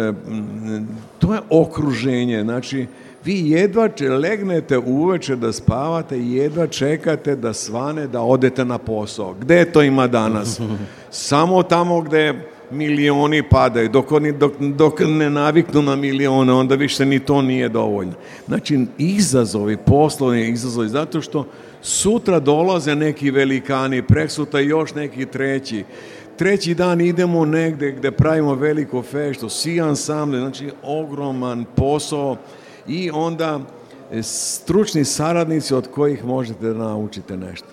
e, mm, to je okruženje, znači vi jedva če legnete uveče da spavate, jedva čekate da svane, da odete na posao. Gde to ima danas? Samo tamo gde milioni padaju, dok oni dok, dok ne naviknu na milione, onda više ni to nije dovoljno. Znači, izazovi, poslovni izazovi, zato što sutra dolaze neki velikani, preksuta još neki treći, treći dan idemo negdje gdje pravimo veliko feštu, sijan sam, znači ogroman posao i onda e, stručni saradnici od kojih možete da naučite nešto.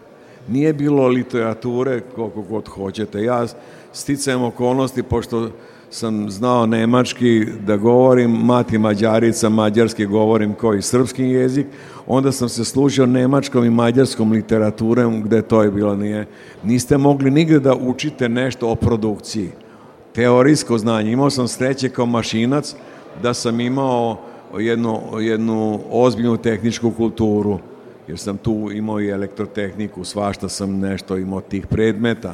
Nije bilo literature koliko god hoćete. Ja sticajem okolnosti, pošto sam znao nemački da govorim, mati mađarica, mađarski govorim koji srpski jezik, onda sam se služio nemačkom i mađarskom literaturom gde to je bilo nije. Niste mogli nigde da učite nešto o produkciji. Teorijsko znanje. Imao sam sreće kao mašinac da sam imao jednu, jednu ozbiljnu tehničku kulturu jer sam tu imao i elektrotehniku, svašta sam nešto imao tih predmeta,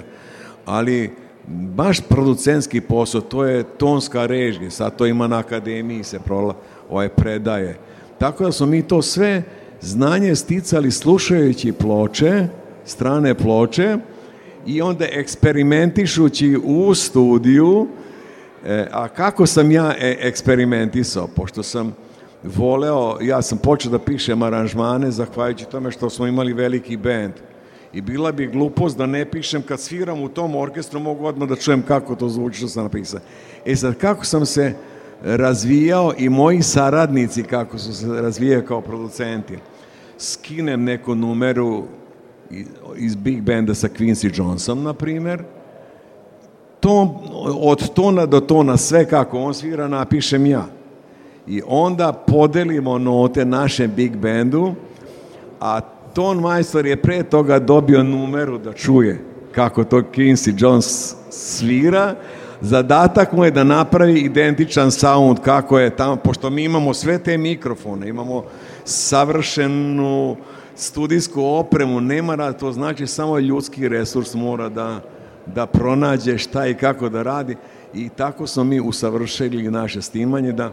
ali baš producentski posao, to je tonska režija, sad to ima na akademiji se prola, ove ovaj, predaje. Tako da smo mi to sve znanje sticali slušajući ploče, strane ploče i onda eksperimentišući u studiju, e, a kako sam ja e, eksperimentisao, pošto sam voleo, ja sam počeo da pišem aranžmane, zahvaljujući tome što smo imali veliki bend i bila bi glupost da ne pišem, kad sviram u tom orkestru mogu odmah da čujem kako to zvuči što sam napisao. E sad, kako sam se razvijao i moji saradnici kako su se razvijao kao producenti. Skinem neku numeru iz Big Benda sa Quincy Johnson, na primjer, od tona do tona sve kako on svira napišem ja. I onda podelimo note našem big bandu, a ton majstor je pre toga dobio numeru da čuje kako to Quincy Jones svira. Zadatak mu je da napravi identičan sound kako je tamo, pošto mi imamo sve te mikrofone, imamo savršenu studijsku opremu, nema to znači samo ljudski resurs mora da, da pronađe šta i kako da radi i tako smo mi usavršili naše snimanje da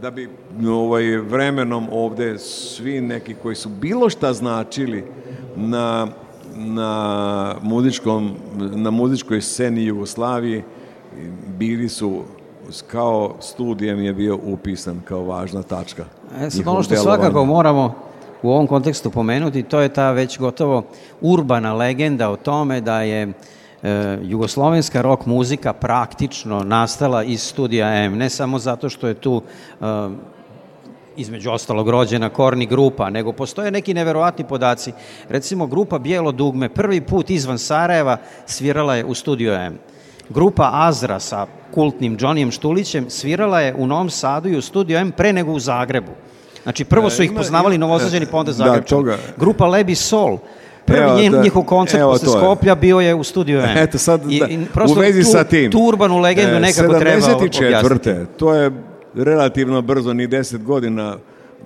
da bi ovaj, vremenom ovdje svi neki koji su bilo šta značili na, na, muzičkom, na muzičkoj sceni Jugoslavije bili su kao studijem je bio upisan kao važna tačka. E, sad ono što svakako moramo u ovom kontekstu pomenuti, to je ta već gotovo urbana legenda o tome da je E, jugoslovenska rock muzika praktično nastala iz studija M, ne samo zato što je tu e, između ostalog rođena korni grupa, nego postoje neki neverovatni podaci. Recimo, grupa Bijelo dugme prvi put izvan Sarajeva svirala je u Studio M. Grupa Azra sa kultnim Johnijem Štulićem svirala je u Novom Sadu i u Studio M pre nego u Zagrebu. Znači, prvo su e, ih poznavali novozađeni, pa onda Zagreb. Grupa Lebi Sol prvi evo, njihov koncert posle Skoplja bio je u studiju M. Eto sad, I, u vezi sa tim. Tu urbanu legendu e, nekako treba objasniti. To je relativno brzo, ni deset godina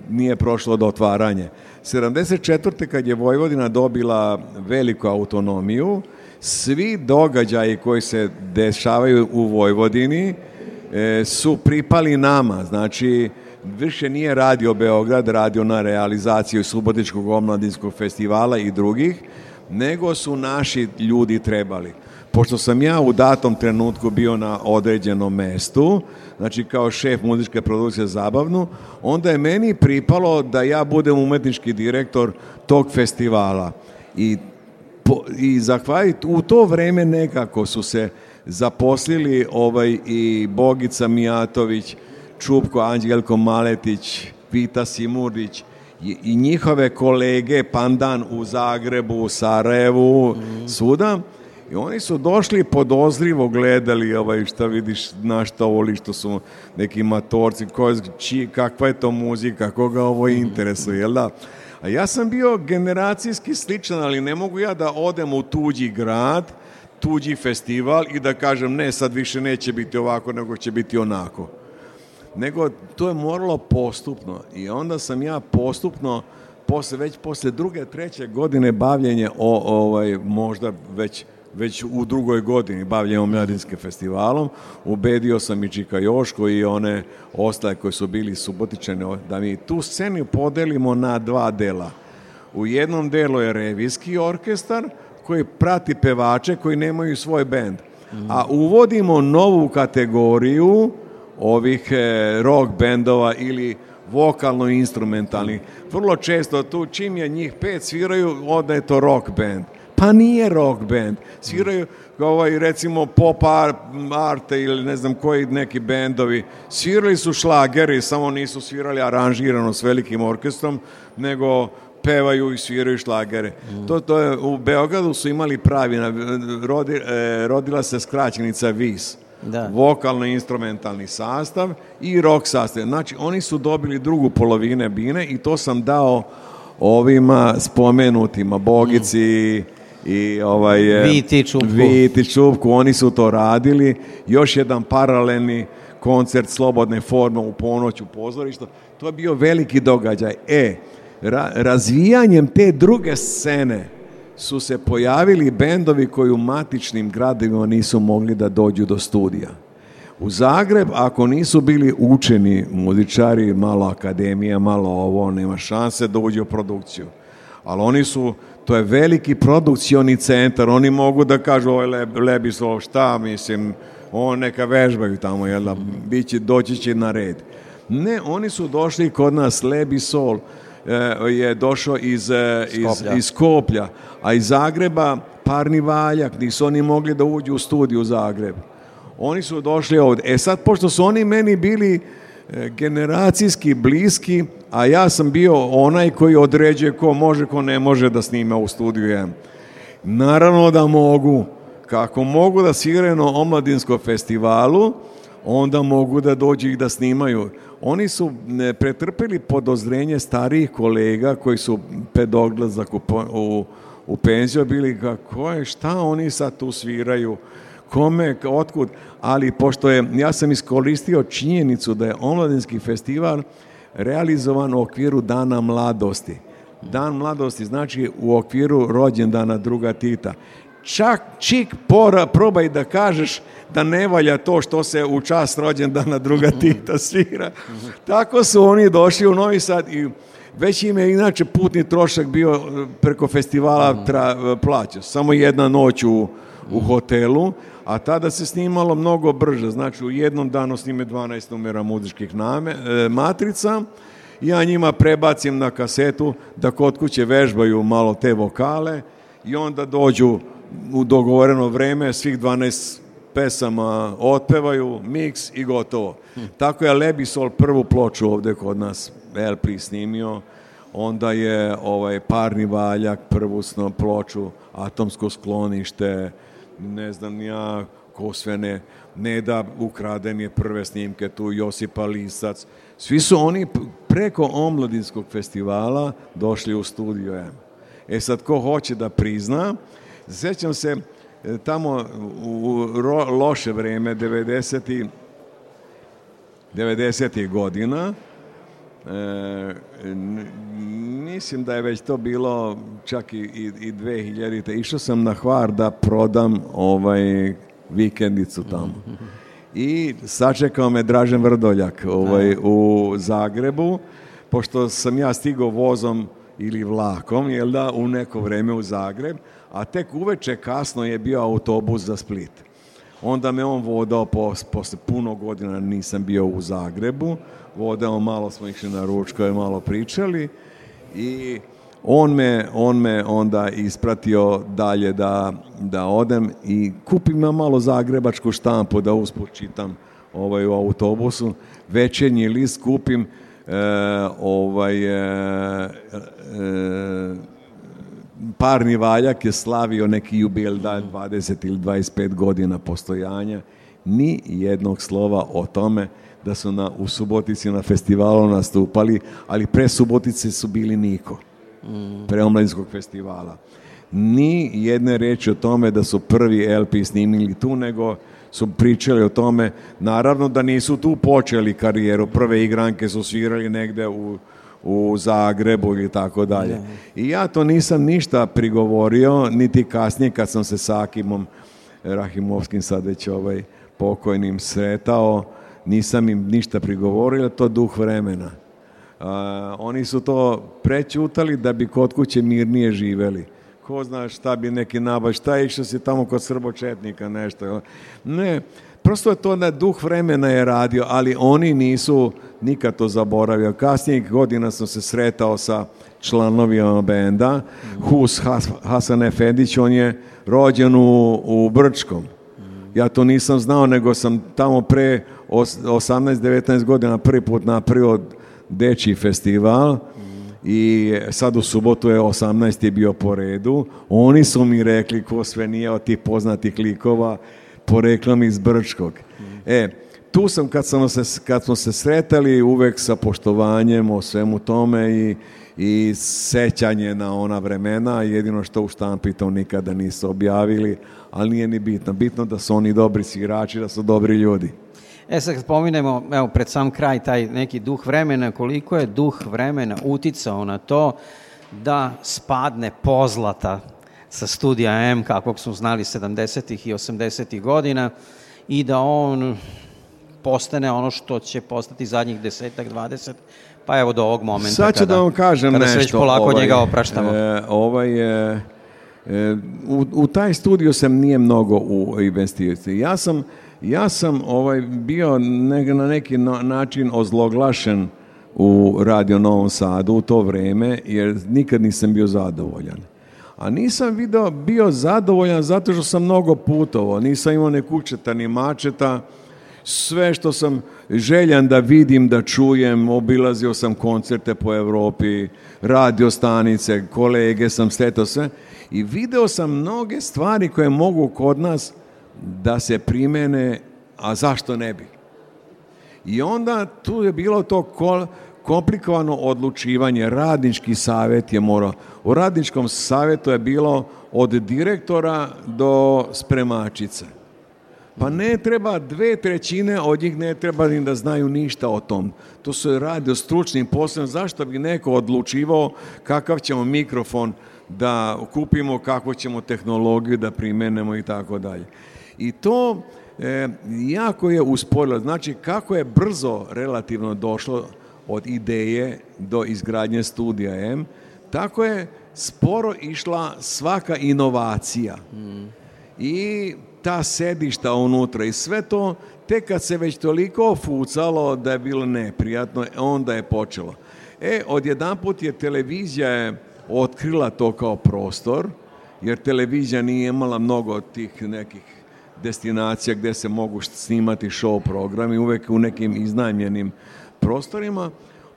nije prošlo do otvaranja. 74. kad je Vojvodina dobila veliku autonomiju, svi događaji koji se dešavaju u Vojvodini e, su pripali nama. Znači, više nije radio Beograd, radio na realizaciju Subotičkog omladinskog festivala i drugih, nego su naši ljudi trebali. Pošto sam ja u datom trenutku bio na određenom mestu, znači kao šef muzičke produkcije Zabavnu, onda je meni pripalo da ja budem umetnički direktor tog festivala. I, i zahvaliti, u to vreme nekako su se zaposlili ovaj i Bogica Mijatović, Čupko, Anđelko Maletić, Pita Simurić i njihove kolege Pandan u Zagrebu, Sarajevu, suda. I oni su došli podozrivo gledali ovaj, šta vidiš, na šta voli, što su neki matorci, kakva je to muzika, koga ovo interesuje, jel da? A ja sam bio generacijski sličan, ali ne mogu ja da odem u tuđi grad, tuđi festival i da kažem ne, sad više neće biti ovako, nego će biti onako nego to je moralo postupno i onda sam ja postupno posle, već posle druge, treće godine bavljenje o, ovaj, možda već već u drugoj godini bavljenje omladinskim festivalom. Ubedio sam i Čika Joško i one ostaje koji su bili subotičani da mi tu scenu podelimo na dva dela. U jednom delu je revijski orkestar koji prati pevače koji nemaju svoj bend. A uvodimo novu kategoriju ovih e, rock bendova ili vokalno-instrumentalnih. Vrlo često tu čim je njih pet sviraju, onda je to rock band. Pa nije rock band. Sviraju ovaj, recimo pop arte ili ne znam koji neki bendovi. Svirali su šlageri, samo nisu svirali aranžirano s velikim orkestrom, nego pevaju i sviraju šlagere. To, to je, u Beogradu su imali pravi, e, rodila se skraćenica VIS vokalno-instrumentalni sastav i rock sastav. Znači, oni su dobili drugu polovinu bine i to sam dao ovima spomenutima, Bogici i ovaj... E, Viti Čupku. oni su to radili. Još jedan paralelni koncert slobodne forme u ponoć u pozorištu. To je bio veliki događaj. E, razvijanjem te druge scene, su se pojavili bendovi koji u matičnim gradovima nisu mogli da dođu do studija. U Zagreb, ako nisu bili učeni muzičari, malo akademija, malo ovo, nema šanse da uđe u produkciju. Ali oni su, to je veliki produkcioni centar, oni mogu da kažu, ovo lebi sol, šta mislim, on neka vežbaju tamo, jel da, doći će na red. Ne, oni su došli kod nas Lebi Sol, Eh, je došao iz, eh, Skoplja. iz, iz Koplja, a iz Zagreba parni valjak, nisu oni mogli da uđu u studiju u Zagreb. Oni su došli ovdje. E sad, pošto su oni meni bili eh, generacijski bliski, a ja sam bio onaj koji određuje ko može, ko ne može da snima u studiju Naravno da mogu. Kako mogu da sviraju na omladinskom festivalu, onda mogu da dođu i da snimaju. Oni su pretrpili podozrenje starijih kolega koji su pred u, u, penziju bili kako je, šta oni sad tu sviraju, kome, otkud, ali pošto je, ja sam iskoristio činjenicu da je omladinski festival realizovan u okviru Dana mladosti. Dan mladosti znači u okviru rođendana druga Tita čak čik pora, probaj da kažeš da ne valja to što se u čast rođendana druga mhm. Tita svira. Tako su oni došli u Novi Sad i već im je inače putni trošak bio e, preko festivala mhm. e, plaća. Samo jedna noć u, mhm. hotelu, a tada se snimalo mnogo brže. Znači u jednom danu snime 12 numera muzičkih name, e, matrica, ja njima prebacim na kasetu da kod kuće vežbaju malo te vokale i onda dođu u dogovoreno vrijeme svih 12 pesama otpevaju, miks i gotovo. Tako je Lebisol prvu ploču ovdje kod nas LP snimio, onda je ovaj parni valjak, prvu ploču, atomsko sklonište, ne znam ja ko sve ne, ne da ukraden je prve snimke tu Josipa Lisac. Svi su oni preko omladinskog festivala došli u studio M. E sad, ko hoće da prizna, Sjećam se e, tamo u loše vrijeme 90. 90. godina e, mislim da je već to bilo čak i, i, i 2000. Išao sam na Hvar da prodam ovaj vikendicu tamo. I sačekao me Dražen Vrdoljak ovaj, u Zagrebu, pošto sam ja stigao vozom ili vlakom, jel da, u neko vrijeme u Zagreb, a tek uveče kasno je bio autobus za Split. Onda me on vodao, po, posle puno godina nisam bio u Zagrebu, vodao, malo smo išli na ručkove, malo pričali i on me, on me onda ispratio dalje da, da odem i kupim na malo zagrebačku štampu da usput čitam ovaj, u autobusu. većenji list kupim e, ovaj, e, e, parni valjak je slavio neki jubil dan 20 ili 25 godina postojanja, ni jednog slova o tome da su na, u Subotici na festivalu nastupali, ali pre Subotice su bili niko, mm. pre Omladinskog festivala. Ni jedne reči o tome da su prvi LP snimili tu, nego su pričali o tome, naravno da nisu tu počeli karijeru, prve igranke su svirali negde u u Zagrebu i tako dalje. I ja to nisam ništa prigovorio, niti kasnije kad sam se sa Akimom Rahimovskim sad već ovaj pokojnim sretao, nisam im ništa prigovorio, to duh vremena. oni su to prečutali da bi kod kuće mirnije živeli. Ko zna šta bi neki nabaj, šta je išao si tamo kod srbočetnika nešto. Ne, prosto je to na duh vremena je radio, ali oni nisu nikad to zaboravio. Kasnijih godina sam se sretao sa članovima benda. Hus Hasan Efendić, on je rođen u, u Brčkom. Ja to nisam znao, nego sam tamo pre 18-19 godina prvi put napravio deči festival i sad u subotu je 18. bio po redu. Oni su mi rekli ko sve nije od tih poznatih likova Poreklam iz Brčkog. Mhm. E, tu sam kad, sam se, kad smo se sretali uvek sa poštovanjem o svemu tome i, i sećanje na ona vremena, jedino što u štampi to nikada nisu objavili, ali nije ni bitno. Bitno da su oni dobri sigrači, da su dobri ljudi. E sad spominemo, evo, pred sam kraj taj neki duh vremena, koliko je duh vremena uticao na to da spadne pozlata sa studija M, kakvog smo znali 70. i 80. godina, i da on postane ono što će postati zadnjih desetak, dvadeset, pa evo do ovog momenta. kada, da vam kažem se već polako ovaj, njega opraštamo. E, ovaj, e, u, taj studio sam nije mnogo u investiciji Ja sam, ja sam ovaj, bio ne, na neki način ozloglašen u Radio Novom Sadu u to vrijeme, jer nikad nisam bio zadovoljan a nisam video, bio zadovoljan zato što sam mnogo putovao, nisam imao ni kućeta, ni mačeta, sve što sam željan da vidim, da čujem, obilazio sam koncerte po Europi, radio stanice, kolege sam stetao sve i video sam mnoge stvari koje mogu kod nas da se primene, a zašto ne bi? I onda tu je bilo to kol, komplikovano odlučivanje, radnički savjet je morao. U radničkom savjetu je bilo od direktora do spremačice. Pa ne treba dve trećine od njih, ne treba ni da znaju ništa o tom. To se radi o stručnim poslom. Zašto bi neko odlučivao kakav ćemo mikrofon da kupimo, kakvu ćemo tehnologiju da primenemo i tako dalje. I to e, jako je usporilo. Znači, kako je brzo relativno došlo od ideje do izgradnje studija M, tako je sporo išla svaka inovacija. I ta sedišta unutra i sve to, te kad se već toliko fucalo da je bilo neprijatno, e, onda je počelo. E, put je televizija je otkrila to kao prostor, jer televizija nije imala mnogo tih nekih destinacija gdje se mogu snimati show programi, uvek u nekim iznajmljenim prostorima,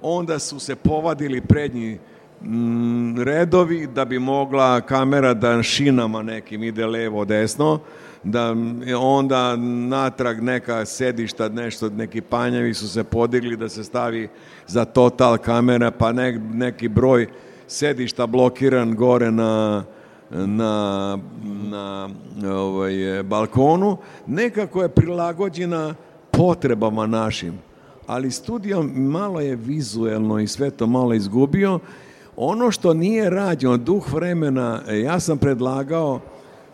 onda su se povadili prednji mm, redovi da bi mogla kamera da šinama nekim ide levo desno da e, onda natrag neka sedišta, nešto, neki panjevi su se podigli da se stavi za total kamera, pa neki broj sedišta blokiran gore na, na, na ovaj, balkonu, nekako je prilagođena potrebama našim ali studijom malo je vizuelno i sve to malo izgubio. Ono što nije rađeno, duh vremena, e, ja sam predlagao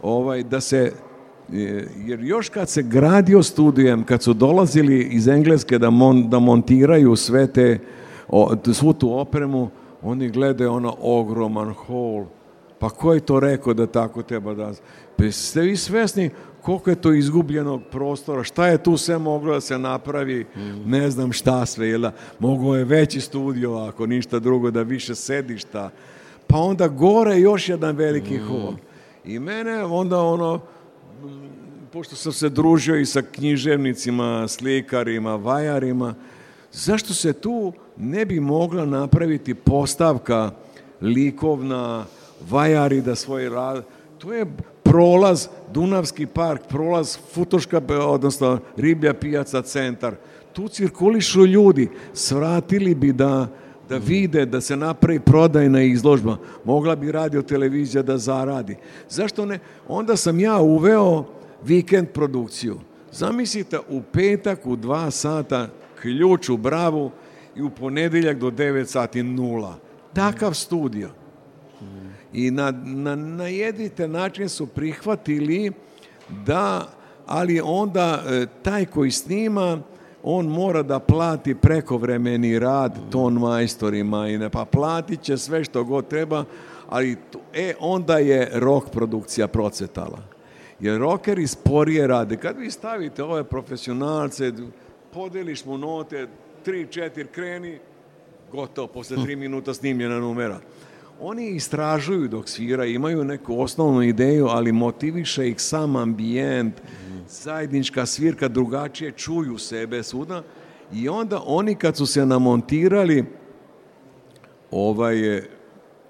ovaj, da se e, jer još kad se gradio studijem, kad su dolazili iz Engleske da, da montiraju sve te, svu tu opremu, oni gledaju ono ogroman hol. Pa ko je to rekao da tako treba da... Pa ste vi svesni koliko je to izgubljenog prostora, šta je tu sve moglo da se napravi, ne znam šta sve, jel mogao je veći studio ako ništa drugo, da više sedišta, pa onda gore još jedan veliki mm. hol. I mene onda ono, pošto sam se družio i sa književnicima, slikarima, vajarima, zašto se tu ne bi mogla napraviti postavka likovna, vajari da svoj rad, to je prolaz Dunavski park, prolaz Futoška, odnosno Riblja pijaca centar. Tu cirkulišu ljudi, svratili bi da da vide, da se napravi prodajna izložba. Mogla bi radio televizija da zaradi. Zašto ne? Onda sam ja uveo vikend produkciju. Zamislite u petak u dva sata ključ u bravu i u ponedjeljak do devet sati nula. Takav studio i na, na, na jedite način su prihvatili da, ali onda e, taj koji snima, on mora da plati prekovremeni rad ton majstorima i ne, pa platit će sve što god treba, ali e, onda je rok produkcija procetala. Jer rokeri sporije rade. Kad vi stavite ove profesionalce, podeliš mu note, tri, četiri, kreni, gotovo, posle tri hm. minuta snimljena numera. Oni istražuju dok svira, imaju neku osnovnu ideju, ali motiviše ih sam ambijent, zajednička svirka, drugačije čuju sebe svuda i onda oni kad su se namontirali ovaj je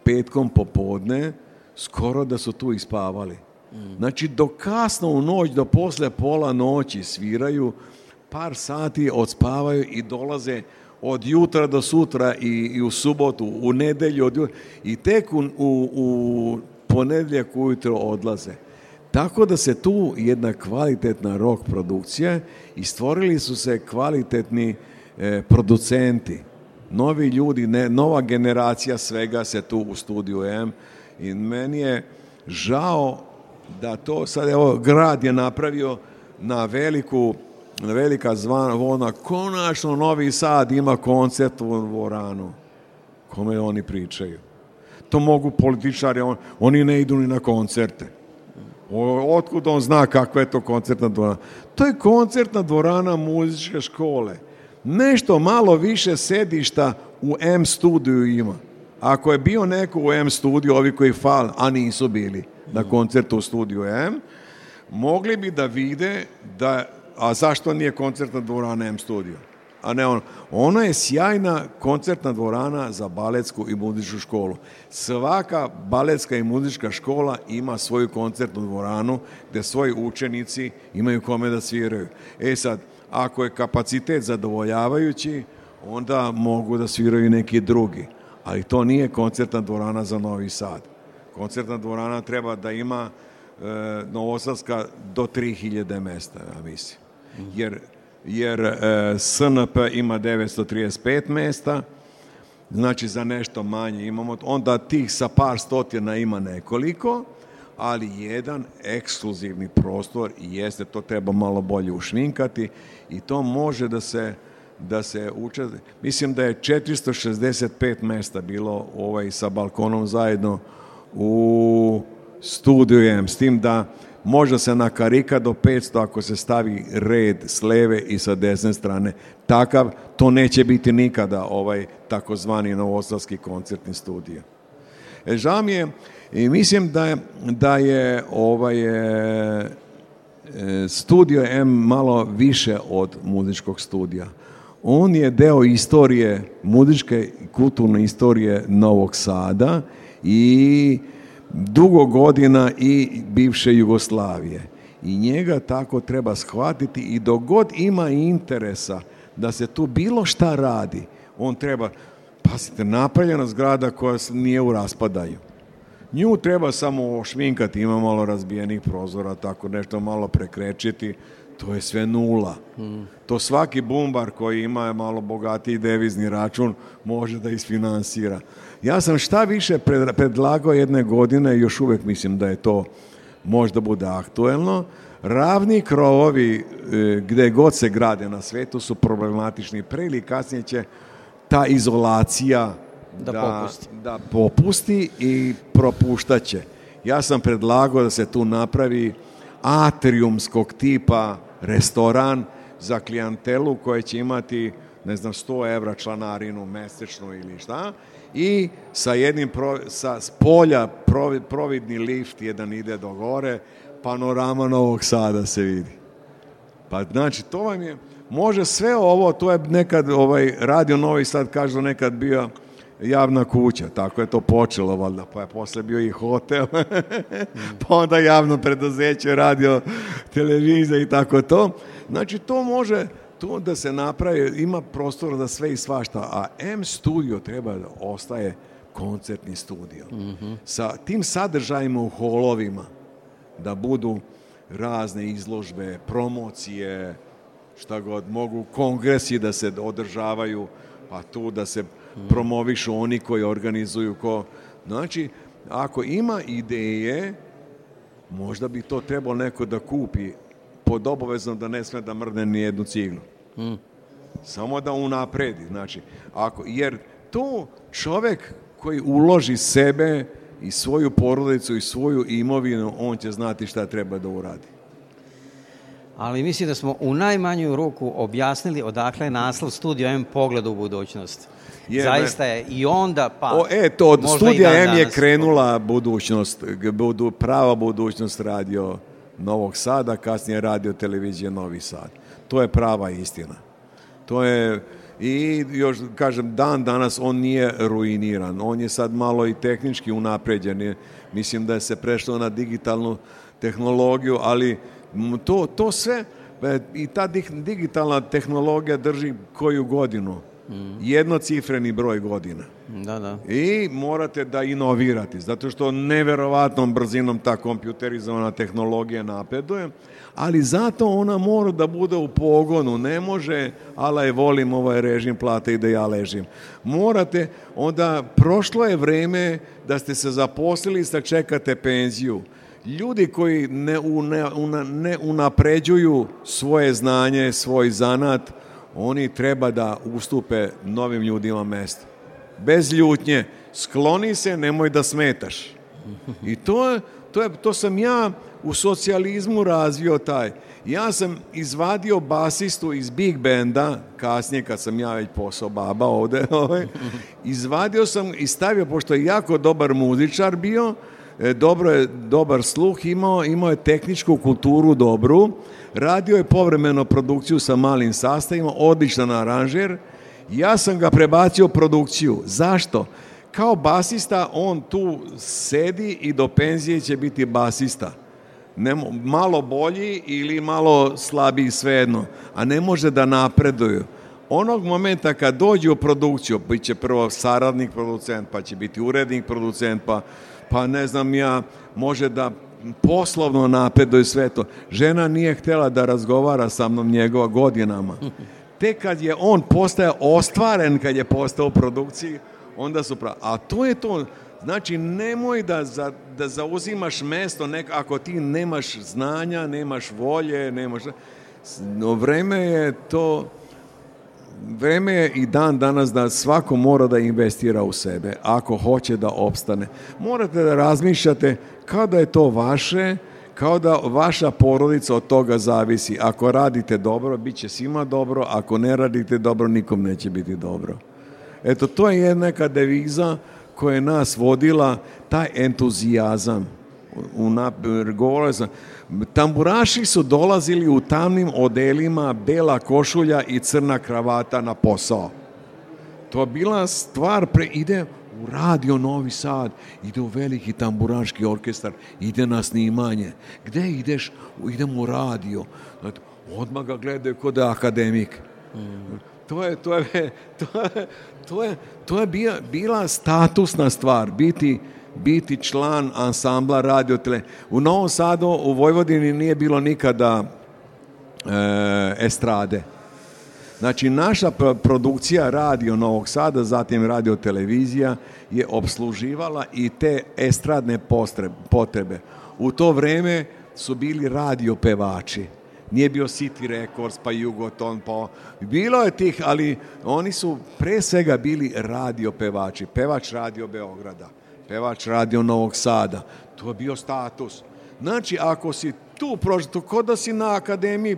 petkom popodne skoro da su tu ispavali. Znači do kasno u noć, do posle pola noći sviraju, par sati odspavaju i dolaze od jutra do sutra i, i u subotu, u nedelju od jutra, i tek u, u, ponedjeljak ujutro odlaze. Tako da se tu jedna kvalitetna rok produkcije, i stvorili su se kvalitetni e, producenti. Novi ljudi, ne, nova generacija svega se tu u studiju M i meni je žao da to sad, evo, grad je napravio na veliku velika ona konačno Novi Sad ima koncert u dvoranu. Kome oni pričaju? To mogu političari, oni ne idu ni na koncerte. O, otkud on zna kakva je to koncertna dvorana? To je koncertna dvorana muzičke škole. Nešto malo više sedišta u M studiju ima. Ako je bio neko u M studiju, ovi koji fal, a nisu bili na koncertu u studiju M, mogli bi da vide da a zašto nije koncertna dvorana M studio? A ne on, Ona je sjajna koncertna dvorana za baletsku i muzičku školu. Svaka baletska i muzička škola ima svoju koncertnu dvoranu gdje svoji učenici imaju kome da sviraju. E sad, ako je kapacitet zadovoljavajući, onda mogu da sviraju neki drugi. Ali to nije koncertna dvorana za Novi Sad. Koncertna dvorana treba da ima e, Novosadska do 3000 mesta, ja mislim jer, e, SNP ima 935 mesta, znači za nešto manje imamo, onda tih sa par stotina ima nekoliko, ali jedan ekskluzivni prostor jeste, to treba malo bolje ušminkati i to može da se da se uče. Mislim da je 465 mesta bilo ovaj sa balkonom zajedno u studiju s tim da može se na karika do 500 ako se stavi red s leve i sa desne strane. Takav to neće biti nikada ovaj takozvani novostavski koncertni studij. E, žao mi je i mislim da je, da je ovaj e, studio M malo više od muzičkog studija. On je deo istorije, muzičke kulturne istorije Novog Sada i dugo godina i bivše Jugoslavije. I njega tako treba shvatiti i dok god ima interesa da se tu bilo šta radi, on treba, pasite, napravljena zgrada koja nije u raspadaju. Nju treba samo ošminkati, ima malo razbijenih prozora, tako nešto malo prekrečiti, to je sve nula. To svaki bumbar koji ima malo bogatiji devizni račun može da isfinansira. Ja sam šta više predlagao jedne godine, još uvijek mislim da je to možda bude aktuelno, ravni krovovi e, gdje god se grade na svetu su problematični. Pre ili kasnije će ta izolacija da, popusti. da popusti i propuštat će. Ja sam predlagao da se tu napravi atriumskog tipa restoran za klijentelu koja će imati ne znam, 100 evra članarinu mjesečnu ili šta, i sa jednim, sa polja providni lift jedan ide do gore, panorama Novog Sada se vidi. Pa znači, to vam je, može sve ovo, to je nekad, ovaj, radio Novi Sad, kažu nekad bio javna kuća, tako je to počelo valjda, pa je posle bio i hotel, pa onda javno preduzeće, radio, televizija i tako to. Znači to može to da se napravi, ima prostora da sve i svašta, a M studio treba da ostaje koncertni studio. Mhm. Sa tim sadržajima u holovima da budu razne izložbe, promocije, šta god mogu, kongresi da se održavaju, pa tu da se promovišu oni koji organizuju ko. Znači, ako ima ideje, možda bi to trebao neko da kupi pod obavezom da ne sme da mrne ni jednu ciglu. Samo da unapredi, znači, ako, jer to čovjek koji uloži sebe i svoju porodicu i svoju imovinu, on će znati šta treba da uradi ali mislim da smo u najmanju ruku objasnili odakle je naslov studija M pogled u budućnost. Je, Zaista je i onda pa... O, eto, od studija M je krenula budućnost, budu, prava budućnost radio Novog Sada, kasnije radio televizije Novi Sad. To je prava istina. To je... I još, kažem, dan danas on nije ruiniran. On je sad malo i tehnički unapređen. Mislim da je se prešlo na digitalnu tehnologiju, ali to, to sve e, i ta digitalna tehnologija drži koju godinu. Mm. jednocifreni broj godina. Da, da. I morate da inovirate zato što neverovatnom brzinom ta kompjuterizowana tehnologija napreduje, ali zato ona mora da bude u pogonu, ne može, ala je volim, ovaj režim plate i da ja ležim. Morate, onda prošlo je vrijeme da ste se zaposlili i da čekate penziju ljudi koji ne, ne unapređuju svoje znanje, svoj zanat, oni treba da ustupe novim ljudima mjesto. Bez ljutnje. Skloni se, nemoj da smetaš. I to, to, je, to sam ja u socijalizmu razvio taj. Ja sam izvadio basistu iz big benda, kasnije kad sam ja već posao baba ovdje, ovaj. izvadio sam i stavio, pošto je jako dobar muzičar bio, E, dobro je dobar sluh imao, imao je tehničku kulturu dobru, radio je povremeno produkciju sa malim sastavima, odličan aranžer. Ja sam ga prebacio produkciju. Zašto? Kao basista on tu sedi i do penzije će biti basista. Ne, malo bolji ili malo slabiji svejedno, a ne može da napreduju. Onog momenta kad dođe u produkciju, bit će prvo saradnik producent, pa će biti urednik producent, pa pa ne znam ja, može da poslovno napreduje sve to. Žena nije htjela da razgovara sa mnom njegova godinama. Te kad je on postao ostvaren, kad je postao u produkciji, onda su pravi. A to je to, znači nemoj da, za, da zauzimaš mesto nek, ako ti nemaš znanja, nemaš volje, nemaš... No, vreme je to Vreme je i dan danas da svako mora da investira u sebe ako hoće da opstane. Morate da razmišljate kao da je to vaše, kao da vaša porodica od toga zavisi. Ako radite dobro, bit će svima dobro, ako ne radite dobro, nikom neće biti dobro. Eto, to je neka deviza koja je nas vodila, taj entuzijazam govorio tamburaši su dolazili u tamnim odelima, bela košulja i crna kravata na posao. To je bila stvar, pre, ide u radio Novi Sad, ide u veliki tamburaški orkestar, ide na snimanje. Gde ideš? Idem u radio. Odmah ga gledaju kod akademik. To je, to je, to je, to je, to je bila, bila statusna stvar, biti biti član ansambla radio tele. U Novom Sadu, u Vojvodini nije bilo nikada e, estrade. Znači, naša produkcija radio Novog Sada, zatim radio televizija, je obsluživala i te estradne potrebe. U to vrijeme su bili radio pevači. Nije bio City Records, pa Jugoton, pa... Bilo je tih, ali oni su pre svega bili radio pevači. Pevač radio Beograda pevač radio Novog Sada. To je bio status. Znači, ako si tu prošao, to kod da si na akademiji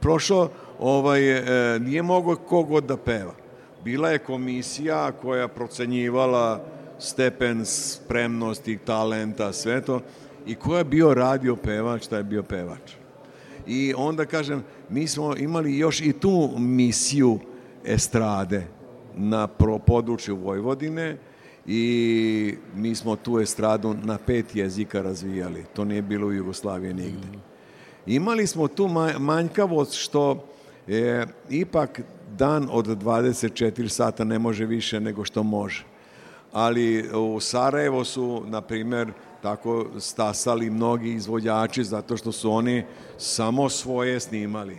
prošao, ovaj, e, nije mogao kogod da peva. Bila je komisija koja procenjivala stepen spremnosti, talenta, sve to, i ko je bio radio pevač, taj je bio pevač. I onda, kažem, mi smo imali još i tu misiju estrade na području Vojvodine, i mi smo tu estradu na pet jezika razvijali. To nije bilo u Jugoslaviji nigdje. Imali smo tu manjkavost što je ipak dan od 24 sata ne može više nego što može. Ali u Sarajevo su, na primjer, tako stasali mnogi izvođači zato što su oni samo svoje snimali.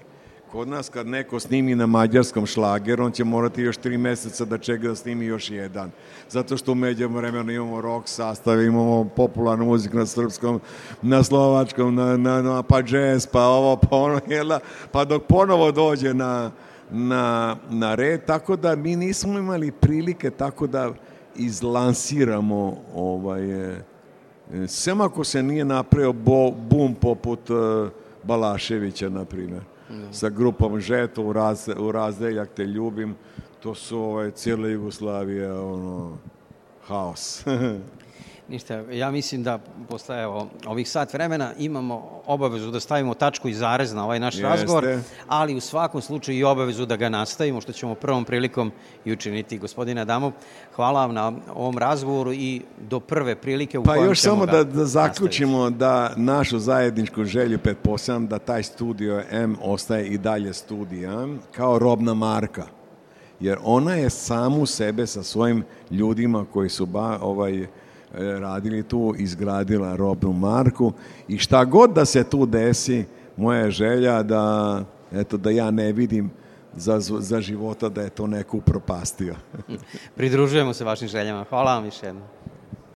Kod nas kad neko snimi na mađarskom šlager, on će morati još tri mjeseca da čeka da snimi još jedan. Zato što u međuvremenu imamo rock sastave, imamo popularnu muziku na srpskom, na slovačkom, na, na, na pa jazz, pa ovo, pa ono, pa dok ponovo dođe na, na, na red, tako da mi nismo imali prilike tako da izlansiramo ovaj, e, samo ako se nije napravio bo, bum poput e, Balaševića, na primjer sa grupom Žeto u, raz, u razdeljak te ljubim. To su ovaj, cijele Jugoslavije, ono, haos. Ništa, ja mislim da posle ovih sat vremena imamo obavezu da stavimo tačku i zarez na ovaj naš razgovor, ali u svakom slučaju i obavezu da ga nastavimo, što ćemo prvom prilikom i učiniti. Gospodine Adamov, hvala vam na ovom razgovoru i do prve prilike u pa još samo da, zaključimo da našu zajedničku želju pet pretpostavljam da taj studio M ostaje i dalje studija kao robna marka jer ona je samu sebe sa svojim ljudima koji su ovaj, E, radili tu, izgradila robnu marku i šta god da se tu desi, moja je želja da, eto, da ja ne vidim za, za života da je to neku propastio. Pridružujemo se vašim željama. Hvala vam više